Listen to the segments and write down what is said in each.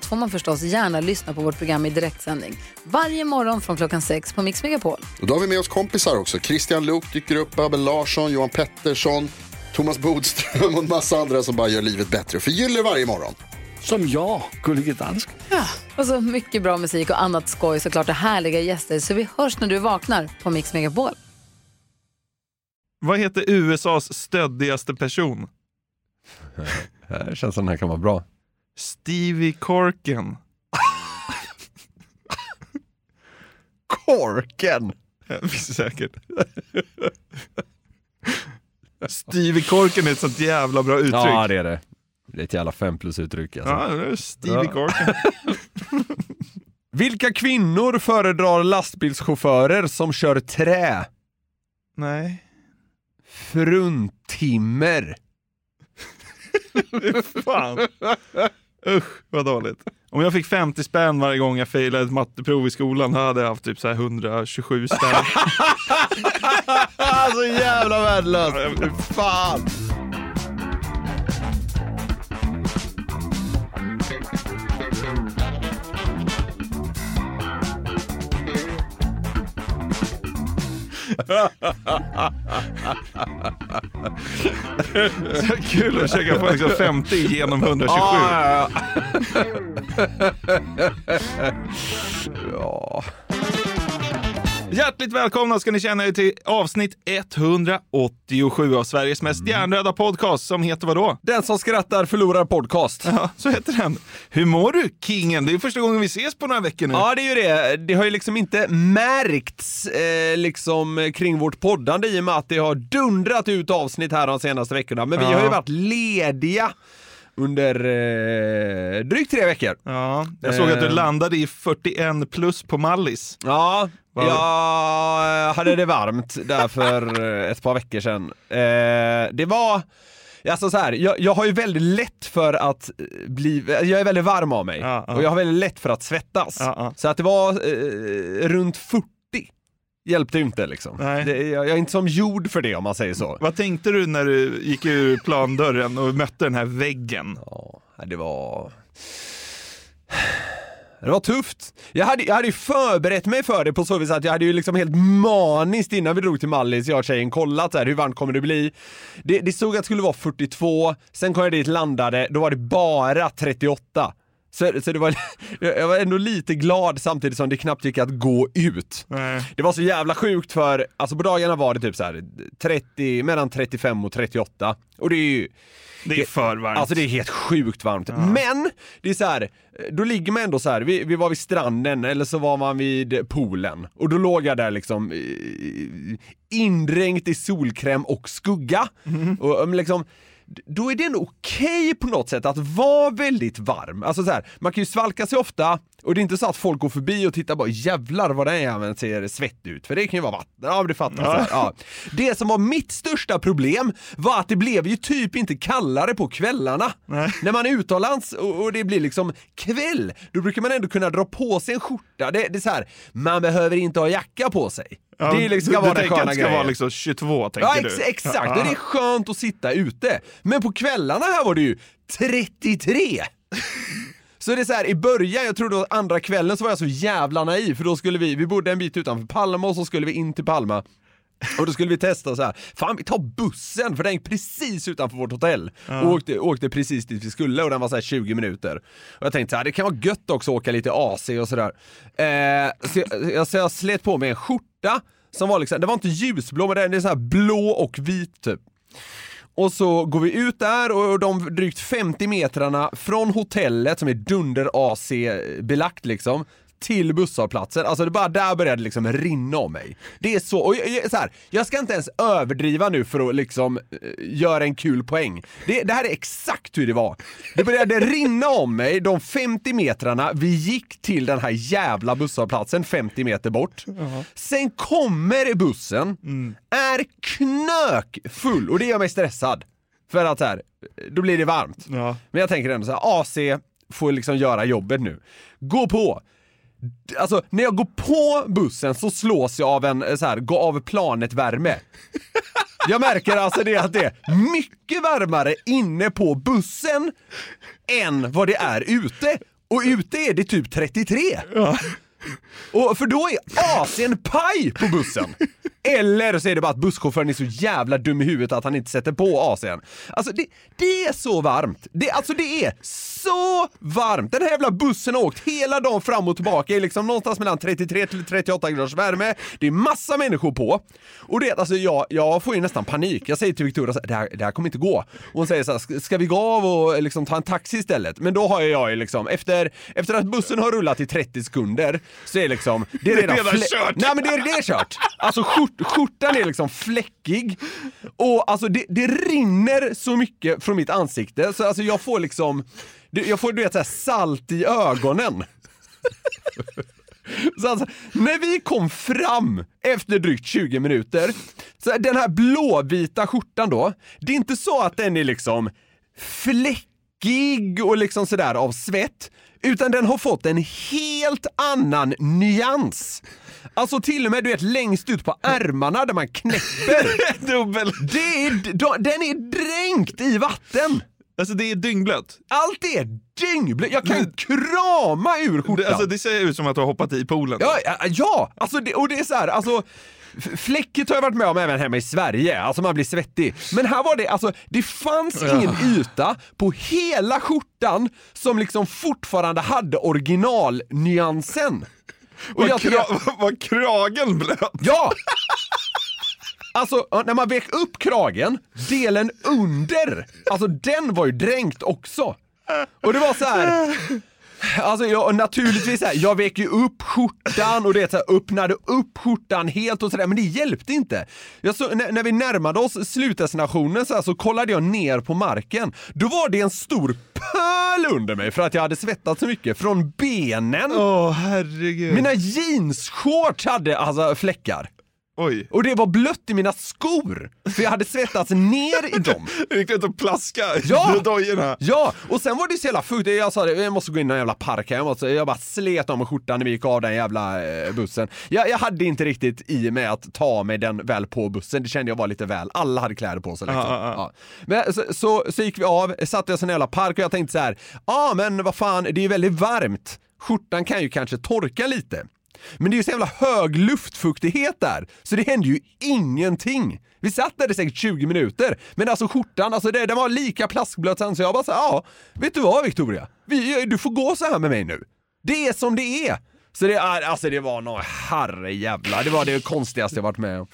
allt får man förstås gärna lyssna på vårt program i direktsändning. Varje morgon från klockan sex på Mix Megapol. Och då har vi med oss kompisar också. Christian Luuk dyker upp, Abel Larsson, Johan Pettersson, Thomas Bodström och en massa andra som bara gör livet bättre och förgyller varje morgon. Som jag, Gullige Dansken. Och så mycket bra musik och annat skoj såklart och härliga gäster. Så vi hörs när du vaknar på Mix Megapol. Vad heter USAs stöddigaste person? Det känns som den här kan vara bra. Stevie. Korken! Det finns säkert. Stevie Corken är ett sånt jävla bra uttryck. Ja, det är det. Det är ett jävla fem plus uttryck alltså. Ja, det är Stevie Ja. Corken. Vilka kvinnor föredrar lastbilschaufförer som kör trä? Nej. Fruntimmer. Fan. Usch, vad dåligt. Om jag fick 50 spänn varje gång jag failade ett matteprov i skolan hade jag haft typ så här 127 spänn. så jävla värdelöst. Fan. Så kul att försöka få liksom 50 genom 127. Ja, ja. Hjärtligt välkomna ska ni känna er till avsnitt 187 av Sveriges mest hjärndöda podcast som heter vadå? Den som skrattar förlorar podcast. Ja, så heter den. Hur mår du, kingen? Det är första gången vi ses på några veckor nu. Ja, det är ju det. Det har ju liksom inte märkts eh, liksom kring vårt poddande i och med att det har dundrat ut avsnitt här de senaste veckorna. Men vi Ja. har ju varit lediga under eh, drygt tre veckor. Ja, jag såg att du Eh. landade i 41 plus på Mallis. Ja, Vad- jag hade det varmt där för eh, ett par veckor sedan. Eh, det var, alltså så här, jag, jag har ju väldigt lätt för att eh, bli, jag är väldigt varm av mig Ja, ja. och jag har väldigt lätt för att svettas. Ja. Så att det var eh, runt 40 hjälpte ju inte liksom. Nej. Det, jag, jag är inte som gjord för det om man säger så. Vad tänkte du när du gick ur plandörren och mötte den här väggen? Ja, det var... Det var tufft. Jag hade, jag hade ju förberett mig för det på så vis att jag hade ju liksom helt maniskt innan vi drog till Mallis, jag och tjejen, kollat så här, hur varmt kommer det bli. Det, det stod att det skulle vara 42, sen kom jag dit, landade, då var det bara 38. Så, så det var, jag var ändå lite glad samtidigt som det knappt gick att gå ut. Nej. Det var så jävla sjukt för, alltså på dagarna var det typ så här 30, mellan 35 och 38. Och det är ju, Det är för varmt. Alltså det är helt sjukt varmt. Men, det är så här, då ligger man ändå så här. Vi, vi var vid stranden eller så var man vid poolen. Och då låg jag där liksom eh, indränkt i solkräm och skugga. Och um, liksom, då är det ändå okej på något sätt att vara väldigt varm. Alltså så här, man kan ju svalka sig ofta och det är inte så att folk går förbi och tittar bara jävlar vad den jäveln ser svett ut. För det kan ju vara vatten. Ja men det fattar ja. ja. Det som var mitt största problem var att det blev ju typ inte kallare på kvällarna. När man är utomlands och, och det blir liksom kväll, då brukar man ändå kunna dra på sig en skjorta. Det, det är så här, man behöver inte ha jacka på sig. Ja, det är liksom, ska du, vara du den sköna det ska grejen. vara liksom 22, tänker Ja du? ex exakt, Ja, det är skönt att sitta ute. Men på kvällarna här var det ju 33! Så det är så här, i början, jag tror då andra kvällen så var jag så jävla naiv för då skulle vi, vi bodde en bit utanför Palma och så skulle vi in till Palma och då skulle vi testa så här. fan vi tar bussen för den gick precis utanför vårt hotell och åkte, åkte precis dit vi skulle och den var så här 20 minuter. Och jag tänkte så här, det kan vara gött också att åka lite AC och sådär. Eh, så, jag, jag, så jag slet på mig en skjorta som var liksom, det var inte ljusblå men den är så här blå och vit typ. Och så går vi ut där och de drygt 50 metrarna från hotellet som är dunder AC belagt liksom till busshållplatsen, alltså det bara där började det liksom rinna om mig. Det är så, och jag, jag, så här, jag ska inte ens överdriva nu för att liksom eh, göra en kul poäng. Det, det här är exakt hur det var. Det började rinna om mig de 50 metrarna vi gick till den här jävla busshållplatsen 50 meter bort. Sen kommer bussen, är knökfull och det gör mig stressad. För att så här, då blir det varmt. Ja. Men jag tänker ändå så här, AC får liksom göra jobbet nu. Gå på! Alltså när jag går på bussen så slås jag av en eh, så här, gå av planet-värme. Jag märker alltså det att det är mycket varmare inne på bussen än vad det är ute. Och ute är det typ 33. Och för då är AC'n paj på bussen. Eller så är det bara att busschauffören är så jävla dum i huvudet att han inte sätter på AC'n. Alltså det, det är så varmt. Det, alltså det är så varmt. Den här jävla bussen har åkt hela dagen fram och tillbaka i liksom någonstans mellan 33 till 38 graders värme. Det är massa människor på. Och det, alltså jag, jag får ju nästan panik. Jag säger till Victoria så här, det här, det här kommer inte gå. Och hon säger så här, "Ska- ska vi gå av och liksom ta en taxi istället? Men då har jag ju liksom, efter, efter att bussen har rullat i 30 sekunder så är liksom, det är redan, redan flä- kört. Nej men det är, det är kört! Alltså skjort, skjortan är liksom fläckig och alltså det, det rinner så mycket från mitt ansikte så alltså jag får liksom, det- jag får du vet så här salt i ögonen. Så alltså, när vi kom fram efter drygt 20 minuter, så den här blåvita skjortan då, det är inte så att den är liksom fläckig och liksom sådär av svett, utan den har fått en helt annan nyans. Alltså till och med du vet längst ut på ärmarna där man knäpper. Dubbel. Det är, den är dränkt i vatten. Alltså det är dyngblött. Allt är dyngblött. Jag kan krama ur skjortan. Det, alltså det ser ut som att du har hoppat i poolen. Ja, ja, ja! Alltså det, och det är så här, alltså Fläcket har jag varit med om även hemma i Sverige, alltså man blir svettig. Men här var det, alltså det fanns ingen yta på hela skjortan som liksom fortfarande hade originalnyansen. Och Var, kra- var kragen blöt? Ja! Alltså när man vek upp kragen, delen under, alltså den var ju dränkt också. Och det var så här. Alltså jag, naturligtvis så här, jag vek ju upp skjortan och det så här, öppnade upp skjortan helt och sådär, men det hjälpte inte. Så, när, när vi närmade oss slutdestinationen så, här, så kollade jag ner på marken. Då var det en stor pöl under mig för att jag hade svettats så mycket från benen. Åh herregud. Mina jeansshorts hade alltså fläckar. Oj. Och det var blött i mina skor, för jag hade svettats ner i dem. Det gick ut och plaska Ja! i dojorna. Ja, och sen var det så jävla fuktigt. Jag sa det, jag måste gå in i en jävla park här. Jag, måste, jag bara slet av mig skjortan när vi gick av den jävla eh, bussen. Jag, jag hade inte riktigt i mig att ta mig den väl på bussen. Det kände jag var lite väl. Alla hade kläder på sig liksom. Ja, ja, ja. Ja. Men så, så, så gick vi av, satte oss i en jävla park och jag tänkte så här, ja men vad fan, det är ju väldigt varmt. Skjortan kan ju kanske torka lite. Men det är ju så jävla hög luftfuktighet där, så det hände ju ingenting. Vi satt där i säkert 20 minuter, men alltså skjortan, alltså det, den var lika plaskblöt sen så jag bara sa ja, vet du vad Victoria? Vi, du får gå så här med mig nu. Det är som det är. Så det, är, alltså det var nog herrejävlar, det var det konstigaste jag varit med om.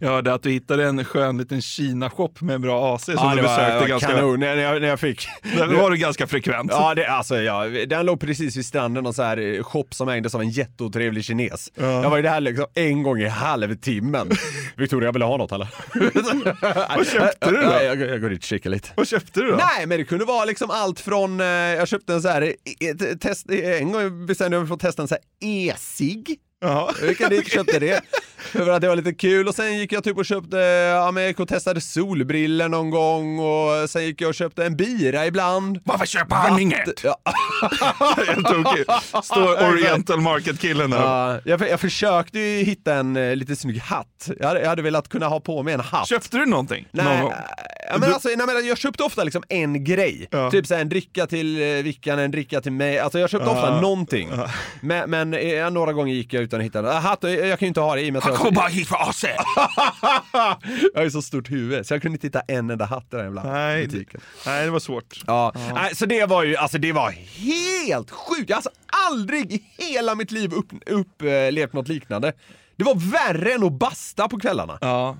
Jag hörde att du hittade en skön liten Kina-shop med bra AC som Ja, du besökte var ganska... kanon när jag, när jag fick. Där var du ganska frekvent. Ja, det, alltså, ja, den låg precis vid stranden och så här eh, shop som ägdes av en jätteotrevlig kines. Jag var ju där liksom en gång i halvtimmen. Victoria, vill du ha något eller? Vad köpte du då? Jag, jag går dit och kikar lite. Vad köpte du då? Nej, men det kunde vara liksom allt från, eh, jag köpte en så här, eh, test, en gång bestämde jag mig för att testa en så här e-cigg. Ja. Jag gick dit och köpte det. För att det var lite kul och sen gick jag typ och köpte, ja men jag gick och testade solbriller någon gång och sen gick jag och köpte en bira ibland. Varför köper han inget? Ja, Helt tokig. Står Oriental Market-killen där. Ja, jag, jag försökte ju hitta en eh, lite snygg hatt. Jag hade, jag hade velat kunna ha på mig en hatt. Köpte du någonting? Någon Nej, gång? Ja, men alltså, nej, men jag köpte ofta liksom en grej. Ja. Typ så här, en dricka till eh, Vickan, en dricka till mig. Alltså jag köpte ofta någonting. Men, men eh, några gånger gick jag utan att hitta en hatt. och Jag, jag kan ju inte ha det i med att jag, bara hit för AC! jag har ju så stort huvud. Så jag kunde inte hitta en enda hatt i den jävla Nej, det, butiken. nej, det var svårt. Ja, Nej, så det var ju, alltså det var helt sjukt. Jag har alltså aldrig i hela mitt liv upplevt upp, eh, levt något liknande. Det var värre än att basta på kvällarna. Ja.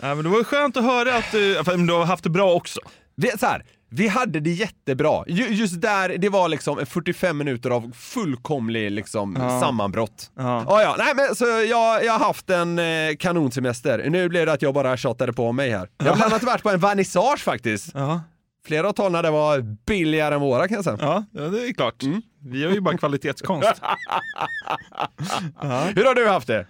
Ja men det var skönt att höra att du, du har haft det bra också. Är så här, Vi hade det jättebra. Ju- Just där, det var liksom en 45 minuter av fullkomlig liksom sammanbrott. Ja. Ja, ja. Nej, men så jag, jag har haft en eh, kanonsemester. Nu blev det att jag bara tjatade på mig här. Jag har bland annat varit på en vernissage faktiskt. Ja, Flera av talen var billigare än våra kan jag säga. ja, ja det är klart. Vi har ju bara kvalitetskonst. Hur har du haft det?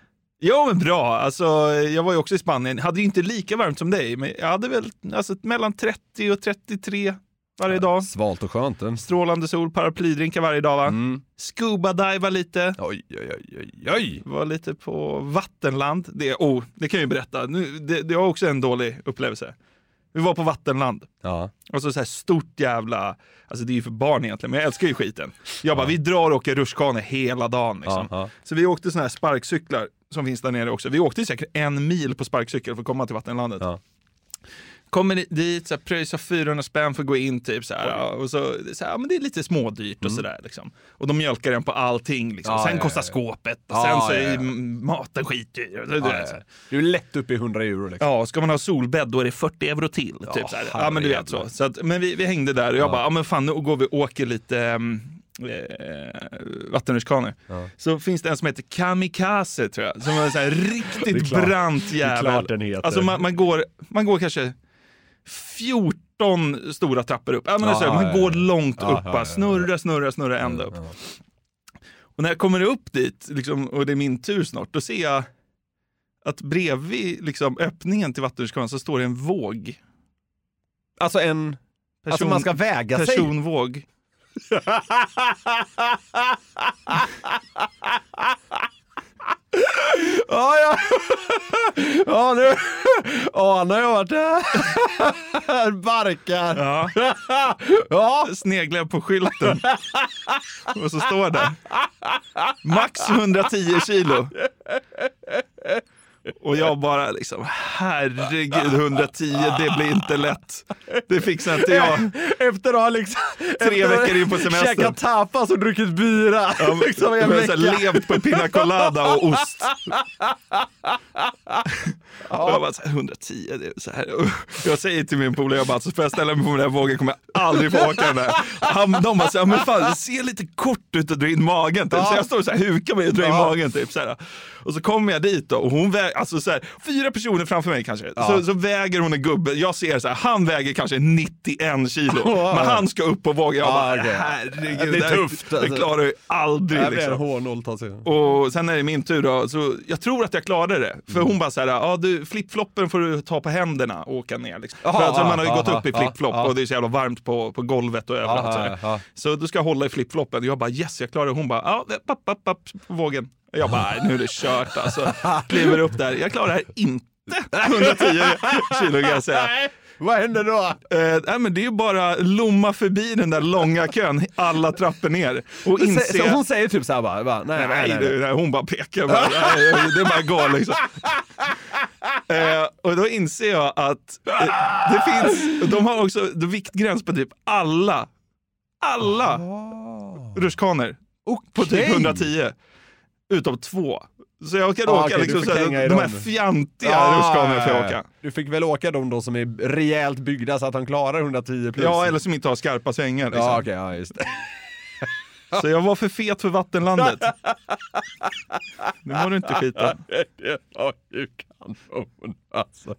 Jo men bra, alltså jag var ju också i Spanien, hade ju inte lika varmt som dig, men jag hade väl alltså, mellan 30 och 33 varje dag. Svalt och skönt. Mm. Strålande sol, paraplydrinkar varje dag va? Scuba-diva lite. Oj, oj, oj, oj. Var lite på vattenland. Det, oh, det kan jag ju berätta. Nu, det, det var också en dålig upplevelse. Vi var på vattenland. Ja. Och så, så här stort jävla, alltså det är ju för barn egentligen, men jag älskar ju skiten. Jag bara, vi drar och åker rutschkana hela dagen. Liksom. Ja, ja. Så vi åkte såna här sparkcyklar som finns där nere också. Vi åkte säkert en mil på sparkcykel för att komma till vattenlandet. Ja. Kommer dit, så här, pröjsar 400 spänn för att gå in typ så här, ja, och så, så här, men det är lite smådyrt och sådär liksom. Och de mjölkar en på allting liksom. Mm. Ja, Sen ja, kostar skåpet och sen så är maten skitdyr. du. Du är lätt uppe i 100 euro liksom. Ja, ska man ha solbädd då är det 40 euro till. typ så här. Ja, men du vet så. så att, men vi, vi hängde där och jag bara, ja men fan nu går vi och åker lite um, eh, vattenrutschkanor. Så finns det en som heter Kamikaze tror jag, som är en sån här riktigt brant jävel. Alltså man, man, går, man går kanske 14 stora trappor upp. Ja, men Ja, så, ja, man ja, går ja. långt Ja, upp, ja, ja, snurra, snurra, snurra ända upp. Och när jag kommer upp dit liksom, och det är min tur snart, då ser jag att bredvid liksom, öppningen till vattenrutschkanan så står det en våg. Alltså en... Person, Alltså man ska väga sig. personvåg. Ja, ja. Ja, nu... Ja, nu har jag varit här. Barkar. Ja, Ja. sneglar på skylten. och så står det max 110 kilo. Och jag bara liksom, herregud 110, det blir inte lätt. Det fixar inte jag. Efter att ha liksom... Tre veckor in på semestern. Käkat tapas och druckit bira. Ja, liksom en så här vecka. levt på pina colada och ost. Och jag bara här, 110, det är så här. Och Jag säger till min polare, jag bara, så får jag ställa mig på den där vågen kommer jag aldrig få åka den där. Han, de bara så här, men fan det ser lite kort ut att dra in magen. Typ. Så jag står så här, hukar mig och drar in magen. Typ, så här. Och så kommer jag dit då, och hon väger, alltså så här, fyra personer framför mig kanske. Så, så väger hon en gubbe, jag ser så här, han väger kanske 91 kilo. Men han ska upp på vågen. Jag Ja, bara, okej. herregud. Det är tufft, Det alltså. klarar jag aldrig. Det Liksom. H0 ta sig. Och sen är det min tur då, så jag tror att jag klarade det. För Mm. hon bara så här, ja du flipfloppen får du ta på händerna och åka ner. Liksom. Aha, för alltså, man har ju aha, gått upp i flipflop och det är så jävla varmt på, på golvet och överallt. Så, här. så då ska jag hålla i flipfloppen och jag bara yes jag klarar det. Hon bara, ja papp, papp, papp, på vågen. Jag bara, nu är det kört alltså. Kliver upp där, jag klarar här inte. 110 kilo kan jag säga. Vad händer då? Eh, nej, men det är bara lomma förbi den där långa kön, alla trappor ner. Och Så, inse... så hon säger typ såhär bara, bara nej, nej, Nej, nej, nej. hon bara pekar. Bara, nej, det är bara att gå liksom. Eh, och då inser jag att eh, det finns, de har också viktgräns på typ alla, alla rutschkanor. På typ Okej. 110. Utom två. Så jag kan Ah, åka du liksom, så här, de här dem. fjantiga Ah, rutschkanorna får ja, jag ja, åka. Du fick väl åka de då som är rejält byggda så att han klarar 110 plus? Ja, eller som inte har skarpa svängar. Liksom. Ja, okej, ja just det. Så jag var för fet för vattenlandet. Nu må du inte skita. Ju kanon alltså.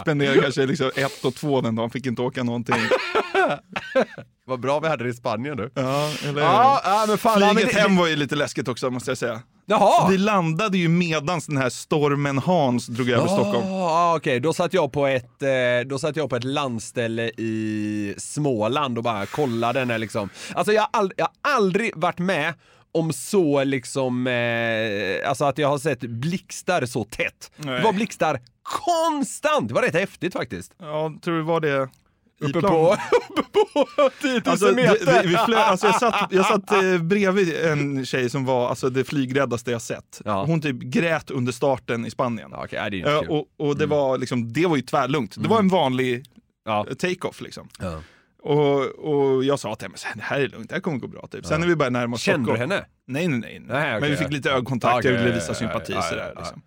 Spenderade kanske liksom ett och två den dagen, fick inte åka någonting. Vad bra vi hade det i Spanien nu. Ja, eller Ja, ja men fan. ja, men Flyget det- hem var ju lite läskigt också måste jag säga. Jaha! Vi landade ju medans den här stormen Hans drog över Stockholm. Ja, okej. Då satt jag på ett, eh, då satt jag på ett landställe i Småland och bara kollade när liksom, alltså jag har, ald- jag har aldrig varit med om så liksom, eh, alltså att jag har sett blixtar så tätt. Nej. Det var blixtar konstant! Det var rätt häftigt faktiskt. Ja, tror du var det Uppe på, uppe på 10 000 Alltså, meter! det, vi flög, alltså jag satt, jag satt eh, bredvid en tjej som var alltså, det flygräddaste jag sett. Ja. Hon typ grät under starten i Spanien. Ja, nej, det. Mm. och, och det, var liksom, det var ju tvärlugnt. Det var en vanlig Ja. eh, take-off liksom. Ja. Och, och jag sa till henne, "Så här, det här är lugnt, det här kommer gå bra. Typ. Sen när vi började närma oss Kände du Stockholm. henne? Nej, nej, nej. Nej, okej, Men vi fick lite ögonkontakt, Okej, jag ville visa sympati. ja, sådär, liksom.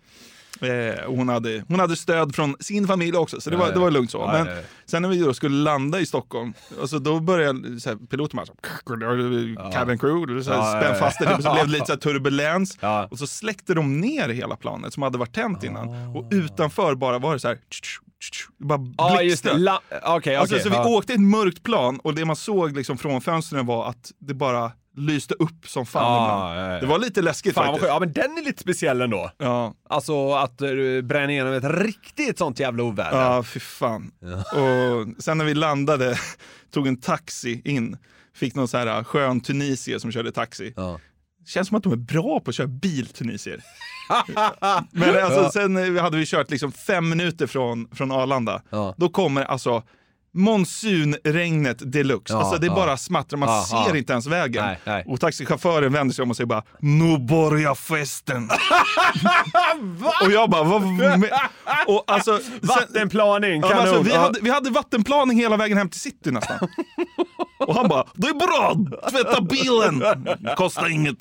Eh, hon, hade, hon hade stöd från sin familj också, så det var, Ja, ja. det var lugnt så. Ja, Men ja. sen när vi då skulle landa i Stockholm, alltså då började så här, piloten bara så, cabin crew, så här, Ja, spänn fast det, så blev det lite så här turbulens. Ja. Och så släckte de ner hela planet som hade varit tänt innan. Och utanför bara var det så här, just det. blixtrade. La- Okej, Alltså, okej. så vi ja. åkte i ett mörkt plan och det man såg liksom från fönstren var att det bara lyste upp som fan Ja, ibland. ja, ja. Det var lite läskigt Fan faktiskt. Ja men den är lite speciell ändå. Ja, Alltså att uh, bränna igenom ett riktigt sånt jävla oväder. ja, fy fan. Och sen när vi landade, tog en taxi in, fick någon så här skön tunisier som körde taxi. Ja. Känns som att de är bra på att köra bil, tunisier. Men alltså, sen hade vi kört liksom fem minuter från, från Arlanda. Ja. Då kommer alltså monsunregnet deluxe. Ja, alltså det ja. bara smattrar, man Ja, ser ja. inte ens vägen. Nej, nej. Och taxichauffören vänder sig om och säger bara Nu börjar festen. och jag bara vad? Och alltså, Vattenplaning, Ja, kanon. alltså, vi, hade, vi hade vattenplaning hela vägen hem till city nästan. Och han bara, det är bra, tvätta bilen, kostar inget.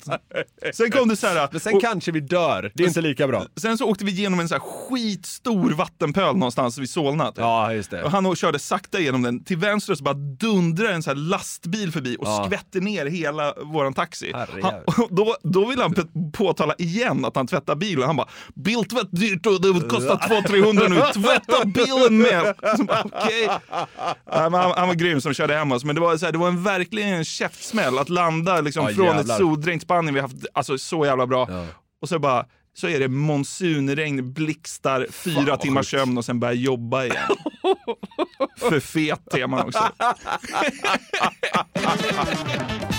Sen kom det så här, Men sen och, kanske vi dör. Det är inte lika bra. sen så åkte vi igenom en så här skitstor vattenpöl någonstans vid Solna. typ. Ja, just Och det. han körde sakta igenom den. Till vänster så bara dundrar en så här lastbil förbi och Ja. skvätter ner hela våran taxi. Han, då, då vill han påtala igen att han tvättar bilen. Han bara, biltvätt dyrt och det kostar 200-300 nu, tvätta bilen med. Bara, men han, han var grym som körde hem oss, men det var, så här, det var en verkligen en käftsmäll att landa liksom, Ja, från jävlar. ett soldränkt Spanien vi haft alltså, så jävla bra. Ja. Och så bara så är det monsunregn, blixtar, fyra timmars sömn och sen börja jobba igen. För fet är man också.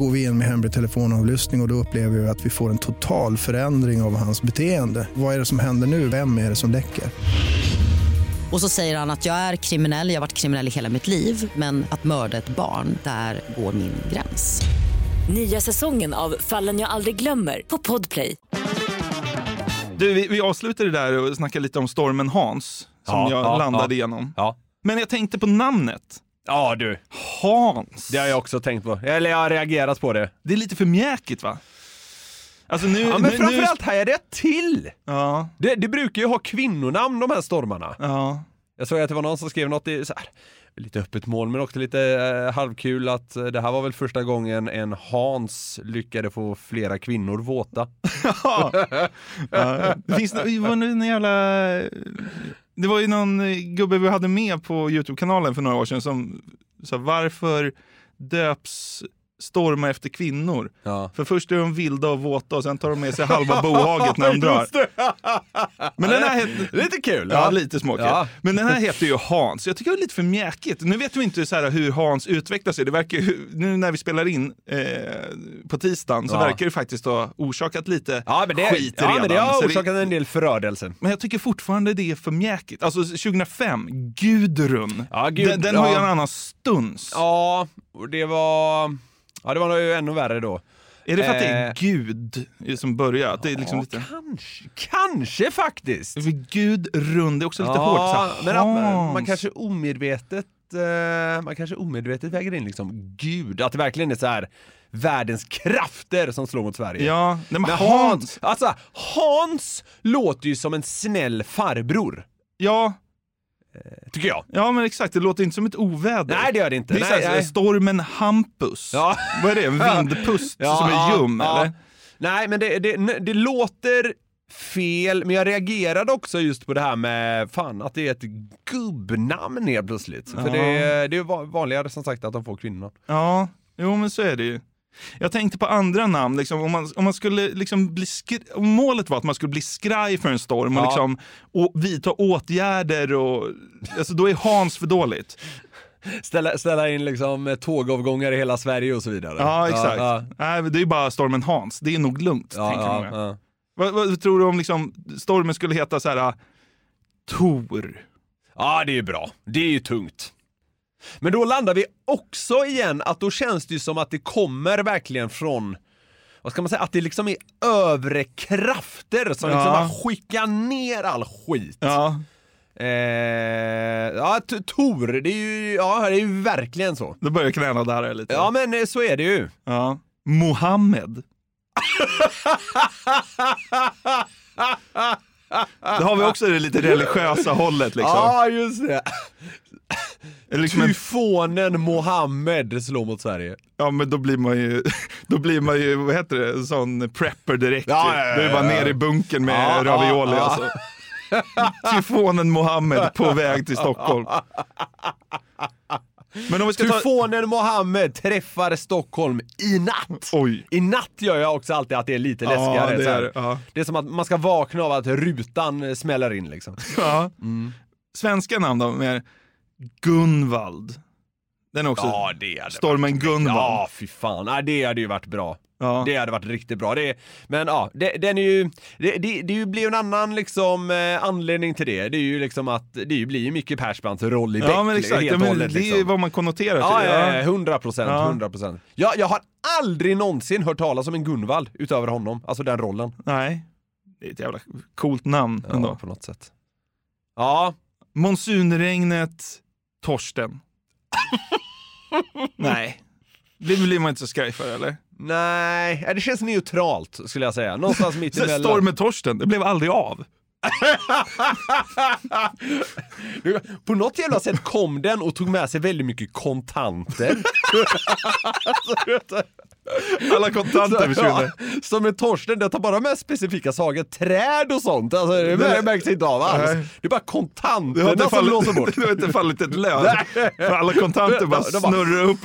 Går vi in med hemlig telefonavlyssning och, och då upplever vi att vi får en total förändring av hans beteende. Vad är det som händer nu? Vem är det som läcker? Och så säger han att jag är kriminell, jag har varit kriminell i hela mitt liv men att mörda ett barn, där går min gräns. Nya säsongen av Fallen jag aldrig glömmer på Podplay. Du, vi, vi avslutade där och snackade lite om stormen Hans, som Ja, jag ja, landade ja. igenom. Ja. Men jag tänkte på namnet. Ja du, Hans. det har jag också tänkt på. Eller jag har reagerat på det. Det är lite för mjäkigt va? Alltså nu... Ja, men nu, nu framförallt här är det till! Ja, Det, det brukar ju ha kvinnonamn de här stormarna. ja. Jag såg att det var någon som skrev något i så här, lite öppet mål men också lite eh, halvkul att eh, det här var väl första gången en Hans lyckade få flera kvinnor våta. ja. Det finns det var nu en jävla... Det var ju någon eh, gubbe vi hade med på Youtube-kanalen för några år sedan som sa varför döps stormar efter kvinnor? Ja. För först är de vilda och våta och sen tar de med sig halva bohaget när de drar. Men den här heter... Lite kul! Ja, lite småkul. Ja. Men den här heter ju Hans. Jag tycker det är lite för mjäkigt. Nu vet vi inte så här hur Hans utvecklar sig. Det verkar nu när vi spelar in eh, på tisdagen så Ja. verkar det faktiskt ha orsakat lite Ja men det, skit ja, redan. men det har orsakat en del förödelse. men jag tycker fortfarande det är för mjäkigt. Alltså 2005, Gudrun. Ja, Gud- den, den har ju ja. en annan stuns. Ja, och det var... Ja det var ju ännu värre då. Är det för att det är Eh. Gud som börjar? Att det är liksom Ja, lite... kanske, kanske faktiskt. För Gud rund, det är också lite Ja, hårt. Så men man, man kanske omedvetet eh, man kanske omedvetet väger in liksom Gud, att det verkligen är så här världens krafter som slår mot Sverige. Ja, men Men Hans. Hans, alltså Hans låter ju som en snäll farbror, Ja, tycker jag. ja, men exakt. Det låter inte som ett oväder. Nej det gör det inte. Det är nej, nej. stormen Hampus. Ja. Vad är det? En vindpust Ja, som är ljum, ja. eller? Nej men det, det, det låter fel, men jag reagerade också just på det här med fan att det är ett gubbnamn helt plötsligt. För det, det är va- vanligare som sagt att de får kvinnorna. Ja, jo men så är det ju. Jag tänkte på andra namn, liksom, om, man, om man skulle liksom bli om målet var att man skulle bli skraj för en storm och, Ja. liksom, och vidta åtgärder och alltså, då är Hans för dåligt. Ställa, ställa in liksom tågavgångar i hela Sverige och så vidare. Ja, exakt. Ja, Nej, men det är bara stormen Hans, det är nog lugnt. ja, tänker ja, ja. Vad, vad tror du om liksom, stormen skulle heta så här Tor? ja, det är bra. Det är ju tungt. Men då landar vi också igen att då känns det ju som att det kommer verkligen från vad ska man säga, att det liksom är övre krafter som liksom Ja. bara skickar ner all skit. Ja, Eh, ja, Tor, det är ju, ja, det är ju verkligen så. då börjar knäna där lite. Ja, men eh, så är det ju. Ja. Mohammed. Då har vi också det lite religiösa hållet liksom. Ja, just det. Eller liksom en, Tyfonen Mohammed slår mot Sverige. ja men då blir man ju, då blir man ju, vad heter det, en sån prepper direkt. Ja, ja, ja, Då är det bara ner i bunkern med Ja, ravioli ja, alltså. Tyfonen Mohammed på väg till Stockholm. Men om vi ska ta... Tyfonen Mohammed träffar Stockholm i natt. Oj. I natt gör jag också alltid att det är lite Ja, läskigare. det så här. är det, ja. det är som att man ska vakna av att rutan eh, smäller in liksom. Ja. Svenska namn då, mer Gunvald. Den är också det hade stormen Gunvald. Ja, fy fan. Nej, det hade ju varit bra. Ja. Det hade varit riktigt bra. Det, men ja, det, den är ju, det, det, det blir ju en annan liksom eh, anledning till det. Det är ju liksom att det ju blir ju Micke Persbrandts roll i Beck. Ja men exakt, helt ja, men hållet, det är liksom. vad man konnoterar Ja, till. ja, ja, 100 procent, Ja. 100 procent. Jag, jag har aldrig någonsin hört talas om en Gunvald utöver honom, alltså den rollen. Nej, det är ett jävla coolt namn Ja, ändå. på något sätt. Ja, Monsunregnet Torsten. Nej, det blir man inte så skraj för eller? nej, ja, det känns neutralt skulle jag säga. Någonstans mitt Så emellan. Stormen Torsten, det blev aldrig av. På något jävla sätt kom den och tog med sig väldigt mycket kontanter. Alla kontanter försvinner. Ja, som en Torsten, den tar bara med specifika saker, träd och sånt. Alltså, det mär- märks inte av alls. Nej. Det är bara Det kontanterna inte som blåser bort. det har inte fallit ett löv. Alla kontanter bara De- de bara- snurrar upp.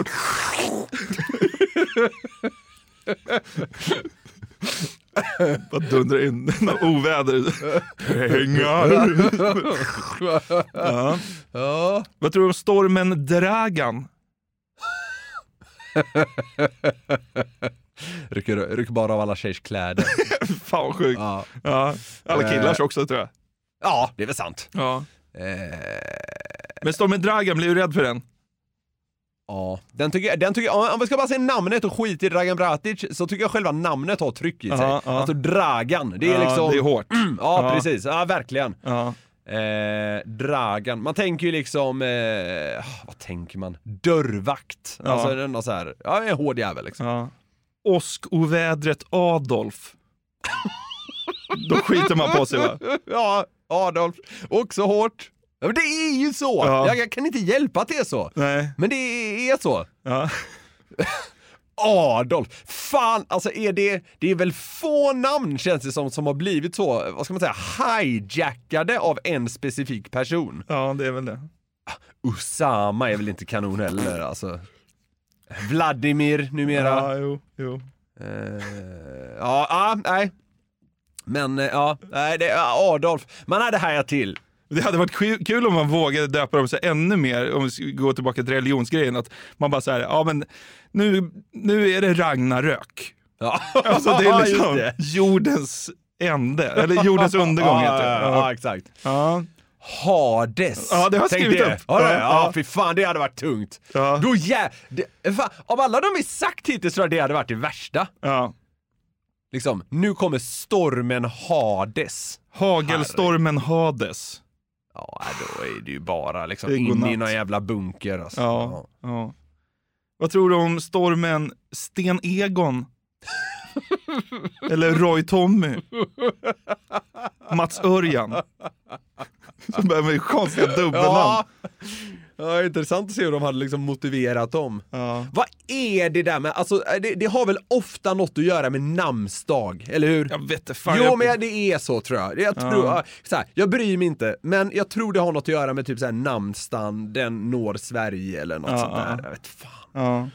Bara dundrar in något oväder. Pengar. Ja. Ja. Vad tror du om stormen Dragan? Rycker, rycker bara av alla tjejers kläder. Fan vad sjukt. Ja. Ja. Alla killars också tror jag. ja, det är väl sant. Ja. Eh, Men stormen Dragan, blir du rädd för den? ja, den tycker, den tycker om vi ska bara säga namnet och skit i Dragan Bratic så tycker jag själva namnet har tryck i sig. Ja, ja. Alltså Dragan, det är ja, liksom... Det är hårt. Ja, Ja. precis. Ja, verkligen. Ja. Eh, Dragan. Man tänker ju liksom, eh, vad tänker man? Dörrvakt. Ja. Alltså den så här, ja en hård jävel liksom. Ja. Åskovädret Adolf. Då skiter man på sig va? Ja, Adolf. Också hårt. Ja, men det är ju så! Ja. Jag, jag kan inte hjälpa att det är så. Nej. Men det är så. Ja. Adolf! Fan, alltså är det, det är väl få namn känns det som, som har blivit så, vad ska man säga, hijackade av en specifik person. ja, det är väl det. Usama är väl inte kanon heller alltså. Vladimir numera. Ja, jo, jo. Eh, ja, ja, nej. Men eh, ja, nej, det, ja, Adolf. Man hade hajat till. Det hade varit kul om man vågade döpa dem så ännu mer, om vi ska gå tillbaka till religionsgrejen, att man bara säger ja men nu, nu är det Ragnarök. Ja, Alltså det är liksom det. jordens ände, eller jordens undergång ja, heter det. ja, ja, exakt. Ja. Hades. Ja, det har jag skrivit det. upp. Ja, Ja, ja. fy fan det hade varit tungt. Ja. Då jä... det, fan, av alla de vi sagt hittills tror jag det hade varit det värsta. Ja. Liksom, nu kommer stormen Hades. Hagelstormen Hades. Ja, då är det ju bara liksom in godnatt. i någon jävla bunker alltså. Ja. ja. Vad tror du om stormen Sten Egon? Eller Roy Tommy? Mats Örjan? Som börjar med konstiga dubbelnamn. Ja. Ja, intressant att se hur de hade liksom motiverat dem. Ja. Vad är det där med, alltså det, det har väl ofta något att göra med namnsdag, eller hur? Jag vet inte fan. Jo jag- men det är så tror jag. Jag, tror, Ja. så här, jag bryr mig inte, men jag tror det har något att göra med typ så här namnsdagen, den når Sverige eller något Ja, sånt där. ja. Jag vet fan.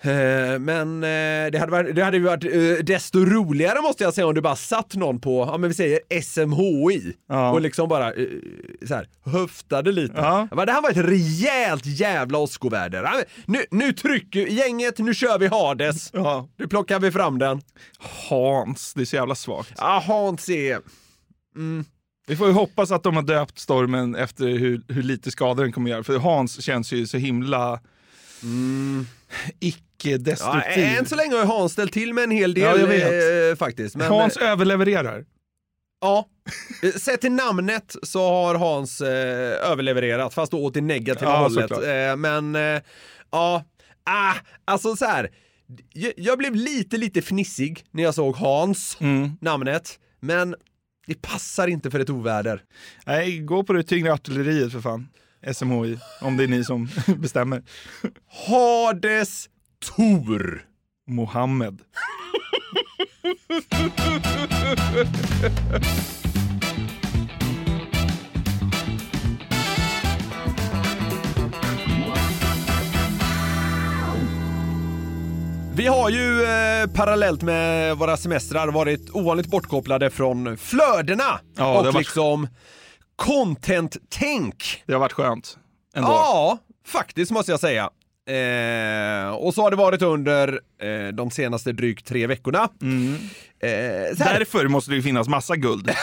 Eh, Men eh, det hade, varit, det hade ju varit eh, desto roligare måste jag säga om du bara satt någon på, ja men vi säger SMHI Ja. och liksom bara så här, höftade lite. Ja. Det här var ett rejält jävla åskoväder. Nu, nu trycker gänget, nu kör vi Hades. ja. Nu plockar vi fram den. Hans, det är så jävla svagt. Ja, Hans är... Vi får ju hoppas att de har döpt stormen efter hur, hur lite skada den kommer göra. För Hans känns ju så himla Ja, icke-destruktiv. än så länge har ju Hans ställt till med en hel del Ja, eh, faktiskt. Men, Hans överlevererar. Ja. Eh, Sett till namnet så har Hans eh, överlevererat, fast då åt det negativa Ja, hållet. Eh, men eh, ja, ah, alltså så här. Jag, jag blev lite, lite fnissig när jag såg Hans, Mm. namnet. Men det passar inte för ett oväder. Nej, gå på det tyngre artilleriet för fan. SMHI, om det är ni som bestämmer. Hades Tor. Mohammed. Vi har ju eh, parallellt med våra semestrar varit ovanligt bortkopplade från flödena Ja, och varit- liksom content-tänk. Det har varit skönt. Ändå. Ja, faktiskt måste jag säga. Eh, och så har det varit under eh, de senaste drygt tre veckorna. Eh, så här, Därför måste det ju finnas massa guld.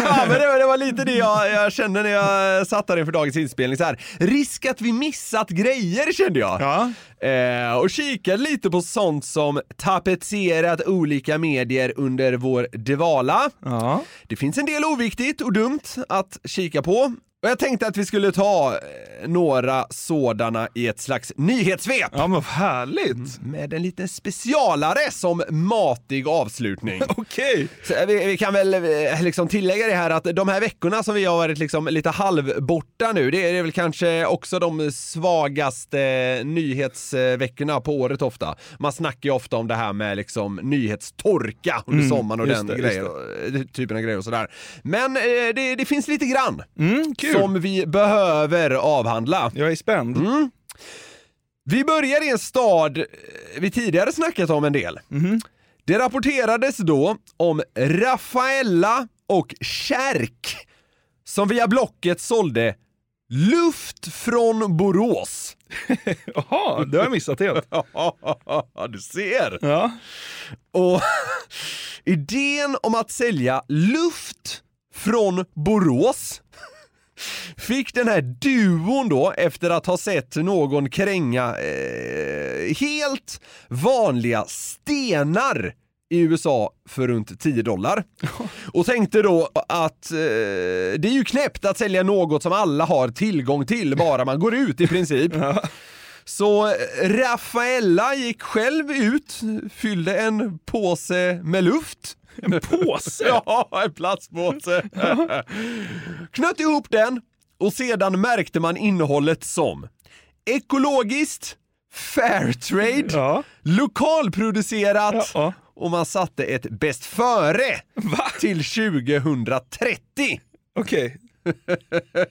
ja, men det, var, det var lite det jag, jag kände när jag satt där inför dagens inspelning. Så här, risk att vi missat grejer kände jag. Ja. Eh, och kikade lite på sånt som tapetserat olika medier under vår dvala. Ja. Det finns en del oviktigt och dumt att kika på. Och jag tänkte att vi skulle ta eh, några sådana i ett slags nyhetssvep. Ja men härligt. Med en liten specialare som matig avslutning. Okej. Så eh, vi, vi kan väl eh, liksom tillägga det här att de här veckorna som vi har varit liksom lite halvborta nu, det är det är väl kanske också de svagaste nyhetsveckorna på året ofta. Man snackar ju ofta om det här med liksom nyhetstorka under Mm, sommaren och den det, grejer, typen av grejer och sådär. Men det, det finns lite grann Mm, kul. som vi behöver avhandla. Jag är spänd. Mm. Vi börjar i en stad eh, vi tidigare snackat om en del. Det rapporterades då om Rafaella och Kärk som via Blocket sålde luft från Borås. Jaha, det har jag missat helt. Ja, du ser. Ja. Och idén om att sälja luft från Borås fick den här duon då efter att ha sett någon kränga eh, helt vanliga stenar i USA för runt 10 dollar. Och tänkte då att eh, det är ju knäppt att sälja något som alla har tillgång till bara man går ut i princip. Så eh, Rafaella gick själv ut, fyllde en påse med luft. En påse? ja, en plastpåse. Knöt ihop den och sedan märkte man innehållet som ekologiskt, fairtrade, Ja. lokalproducerat Ja. och man satte ett bäst före till 2030. Okej.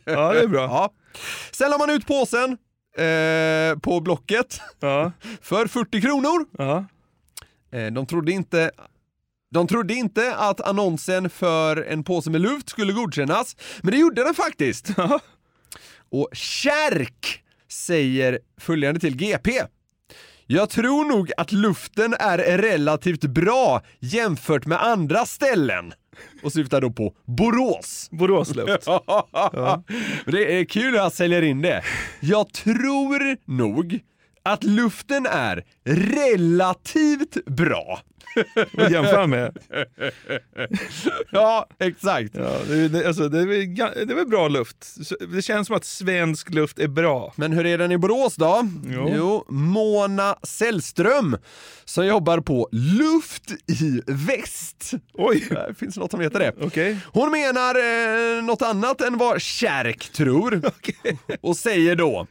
Ja, det är bra. Ja. Sen la man ut påsen eh, på Blocket Ja. för 40 kronor. Ja. Eh, de trodde inte de trodde inte att annonsen för en påse med luft skulle godkännas, men det gjorde den faktiskt. Och Kärk säger följande till GP. Jag tror nog att luften är relativt bra jämfört med andra ställen. och syftar då på Borås. Boråsluft. ja. Det är kul att han säljer in det. Jag tror nog att luften är relativt bra. Vad jämför han med? ja, exakt. Ja, det, det, alltså, det, är, det är väl bra luft. Det känns som att svensk luft är bra. Men hur är den i Borås då? Jo. Mona Sällström som jobbar på Luft i Väst. Oj! Det finns något som heter det. Okej. Hon menar eh, något annat än vad Kärk tror och säger då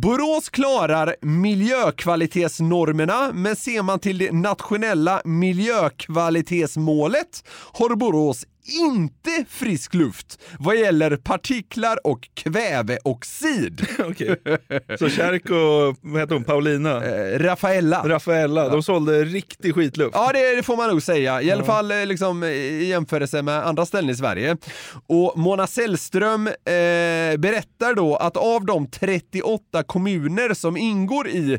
Borås klarar miljökvalitetsnormerna, men ser man till det nationella miljökvalitetsmålet har Borås inte frisk luft vad gäller partiklar och kväveoxid. Okej. Så Kärk och vad heter hon, Paulina? Eh, Rafaella. Rafaella, de sålde riktig skitluft. Ja, det, det får man nog säga. I alla fall eh, liksom, i jämförelse med andra ställen i Sverige. Och Mona Sällström eh, berättar då att av de 38 kommuner som ingår i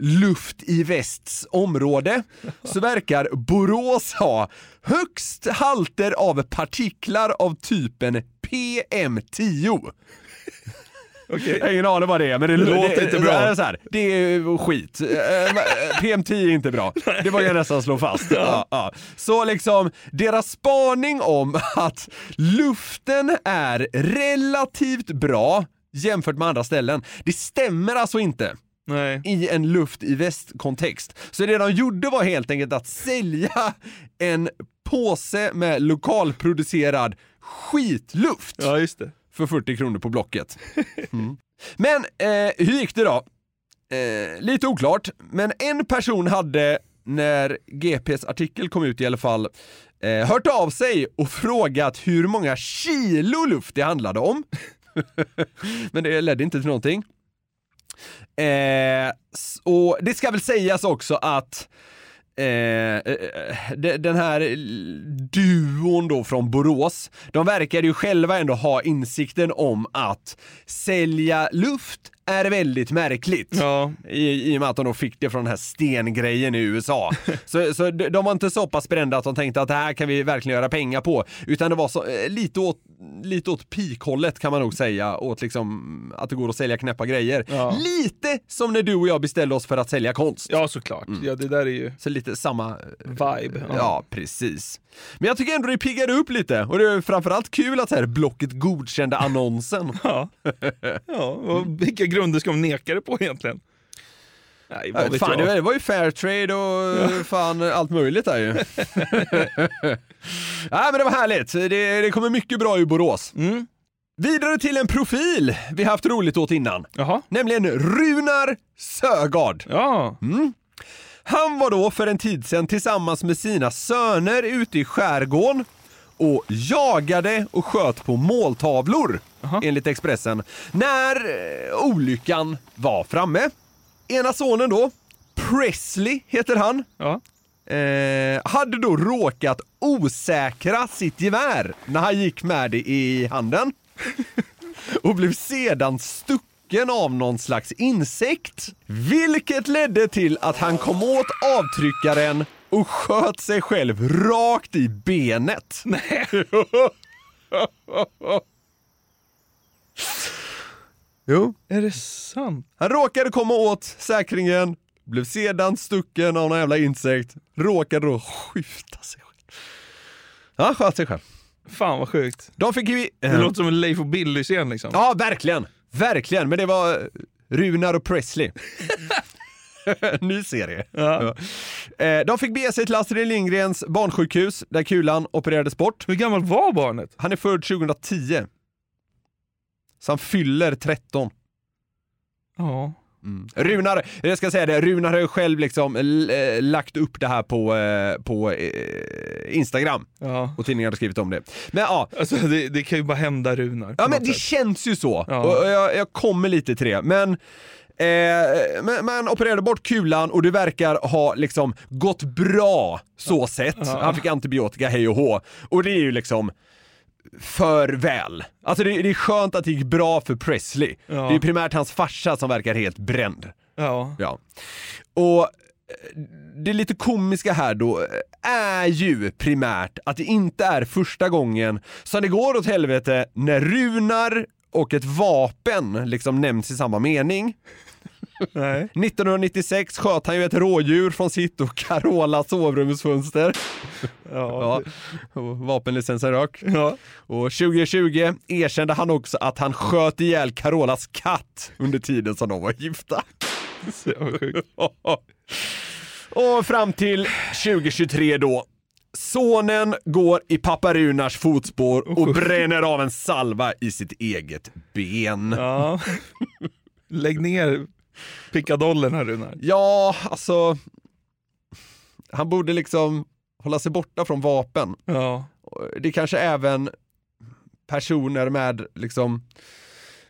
Luft i Västs område så verkar Borås ha högst halter av partiklar av typen PM10. Okej. Jag har ingen aning vad det är, men det, Det låter inte bra. Det är, så här, det är skit. Eh, PM10 är inte bra. Det var jag nästan slå fast. Ja, ja. Så liksom, deras spaning om att luften är relativt bra jämfört med andra ställen, det stämmer alltså inte Nej. i en luft i västkontext. Så det de gjorde var helt enkelt att sälja en påse med lokalproducerad skitluft Ja, just det. för 40 kronor på Blocket. Mm. Men eh, hur gick det då? Eh, lite oklart, men en person hade när GPs artikel kom ut i alla fall eh, hört av sig och frågat hur många kilo luft det handlade om. men det ledde inte till någonting. Eh, och det ska väl sägas också att eh, eh, de- den här duon då från Borås, de verkade ju själva ändå ha insikten om att sälja luft är väldigt märkligt. Ja. I, I och med att de då fick det från den här stengrejen i USA. så, så de, var inte så pass brända att de tänkte att det här kan vi verkligen göra pengar på. Utan det var så, eh, lite, åt, lite åt pikhållet kan man nog säga. Åt liksom att det går att sälja knäppa grejer. Ja. Lite som när du och jag beställde oss för att sälja konst. Ja, såklart. Ja, det där är ju Så lite samma vibe. Ja. precis. Men jag tycker ändå det piggade upp lite och det är framförallt kul att så här Blocket godkände annonsen. Ja. ja, och vilka grunder ska de neka det på egentligen? Nej, vad vet fan, jag. det var- ju fair trade och fan allt möjligt där ju. ja, men det var härligt. Det, det kommer mycket bra i Borås. Mm. Vidare till en profil vi haft roligt åt innan. Jaha. Nämligen Runar Sögaard. Ja. Mm. Han var då för en tid sedan tillsammans med sina söner ute i skärgården och jagade och sköt på måltavlor, enligt Expressen, när eh, olyckan var framme. Ena sonen då, Presley heter han, Ja. eh, hade då råkat osäkra sitt gevär när han gick med det i handen och blev sedan stucken av någon slags insekt. Vilket ledde till att han kom åt avtryckaren och sköt sig själv rakt i benet. Nej. jo. Är det sant? Han råkade komma åt säkringen, blev sedan stucken av någon jävla insekt, råkade då skjuta sig själv. Ja, han sköt sig själv. Fan vad sjukt. De fick ju... Det låter som en Leif och Billy-scen liksom. Ja, verkligen. Verkligen, men det var Runar och Presley. Ny serie. Ja. Ja. Eh, De fick bege sig till Astrid Lindgrens barnsjukhus där kulan opererades bort. Hur gammal var barnet? Han är född 2010. Så han fyller 13. Ja. Runar, jag ska säga det, Runar har ju själv liksom eh, lagt upp det här på, eh, på eh, Instagram. Ja. Och tidningar har skrivit om det. Men ja, Alltså det, det kan ju bara hända Runar. Ja men något det sätt. känns ju så. Ja. Och och jag, jag kommer lite till det. Men Eh, men man opererade bort kulan och det verkar ha liksom gått bra så sett. Han fick antibiotika hej och hå. Och det är ju liksom för väl. Alltså det, det är skönt att det gick bra för Presley. Ja. Det är primärt hans farsa som verkar helt bränd. Ja. Ja. Och det lite komiska här då eh, är ju primärt att det inte är första gången som det går åt helvete när runar och ett vapen liksom nämns i samma mening. Nej. 1996 sköt han ju ett rådjur från sitt och Carolas sovrumsfönster. Ja. Ja, och vapenlicensen rök. Ja. Och 2020 erkände han också att han sköt ihjäl Carolas katt under tiden som de var gifta. Så sjukt. Och fram till 2023 då. Sonen går i pappa Runars fotspår och bränner av en salva i sitt eget ben. Ja. Lägg ner pickadollen här Runar. Ja, alltså. Han borde liksom hålla sig borta från vapen. Ja. Det kanske även personer med liksom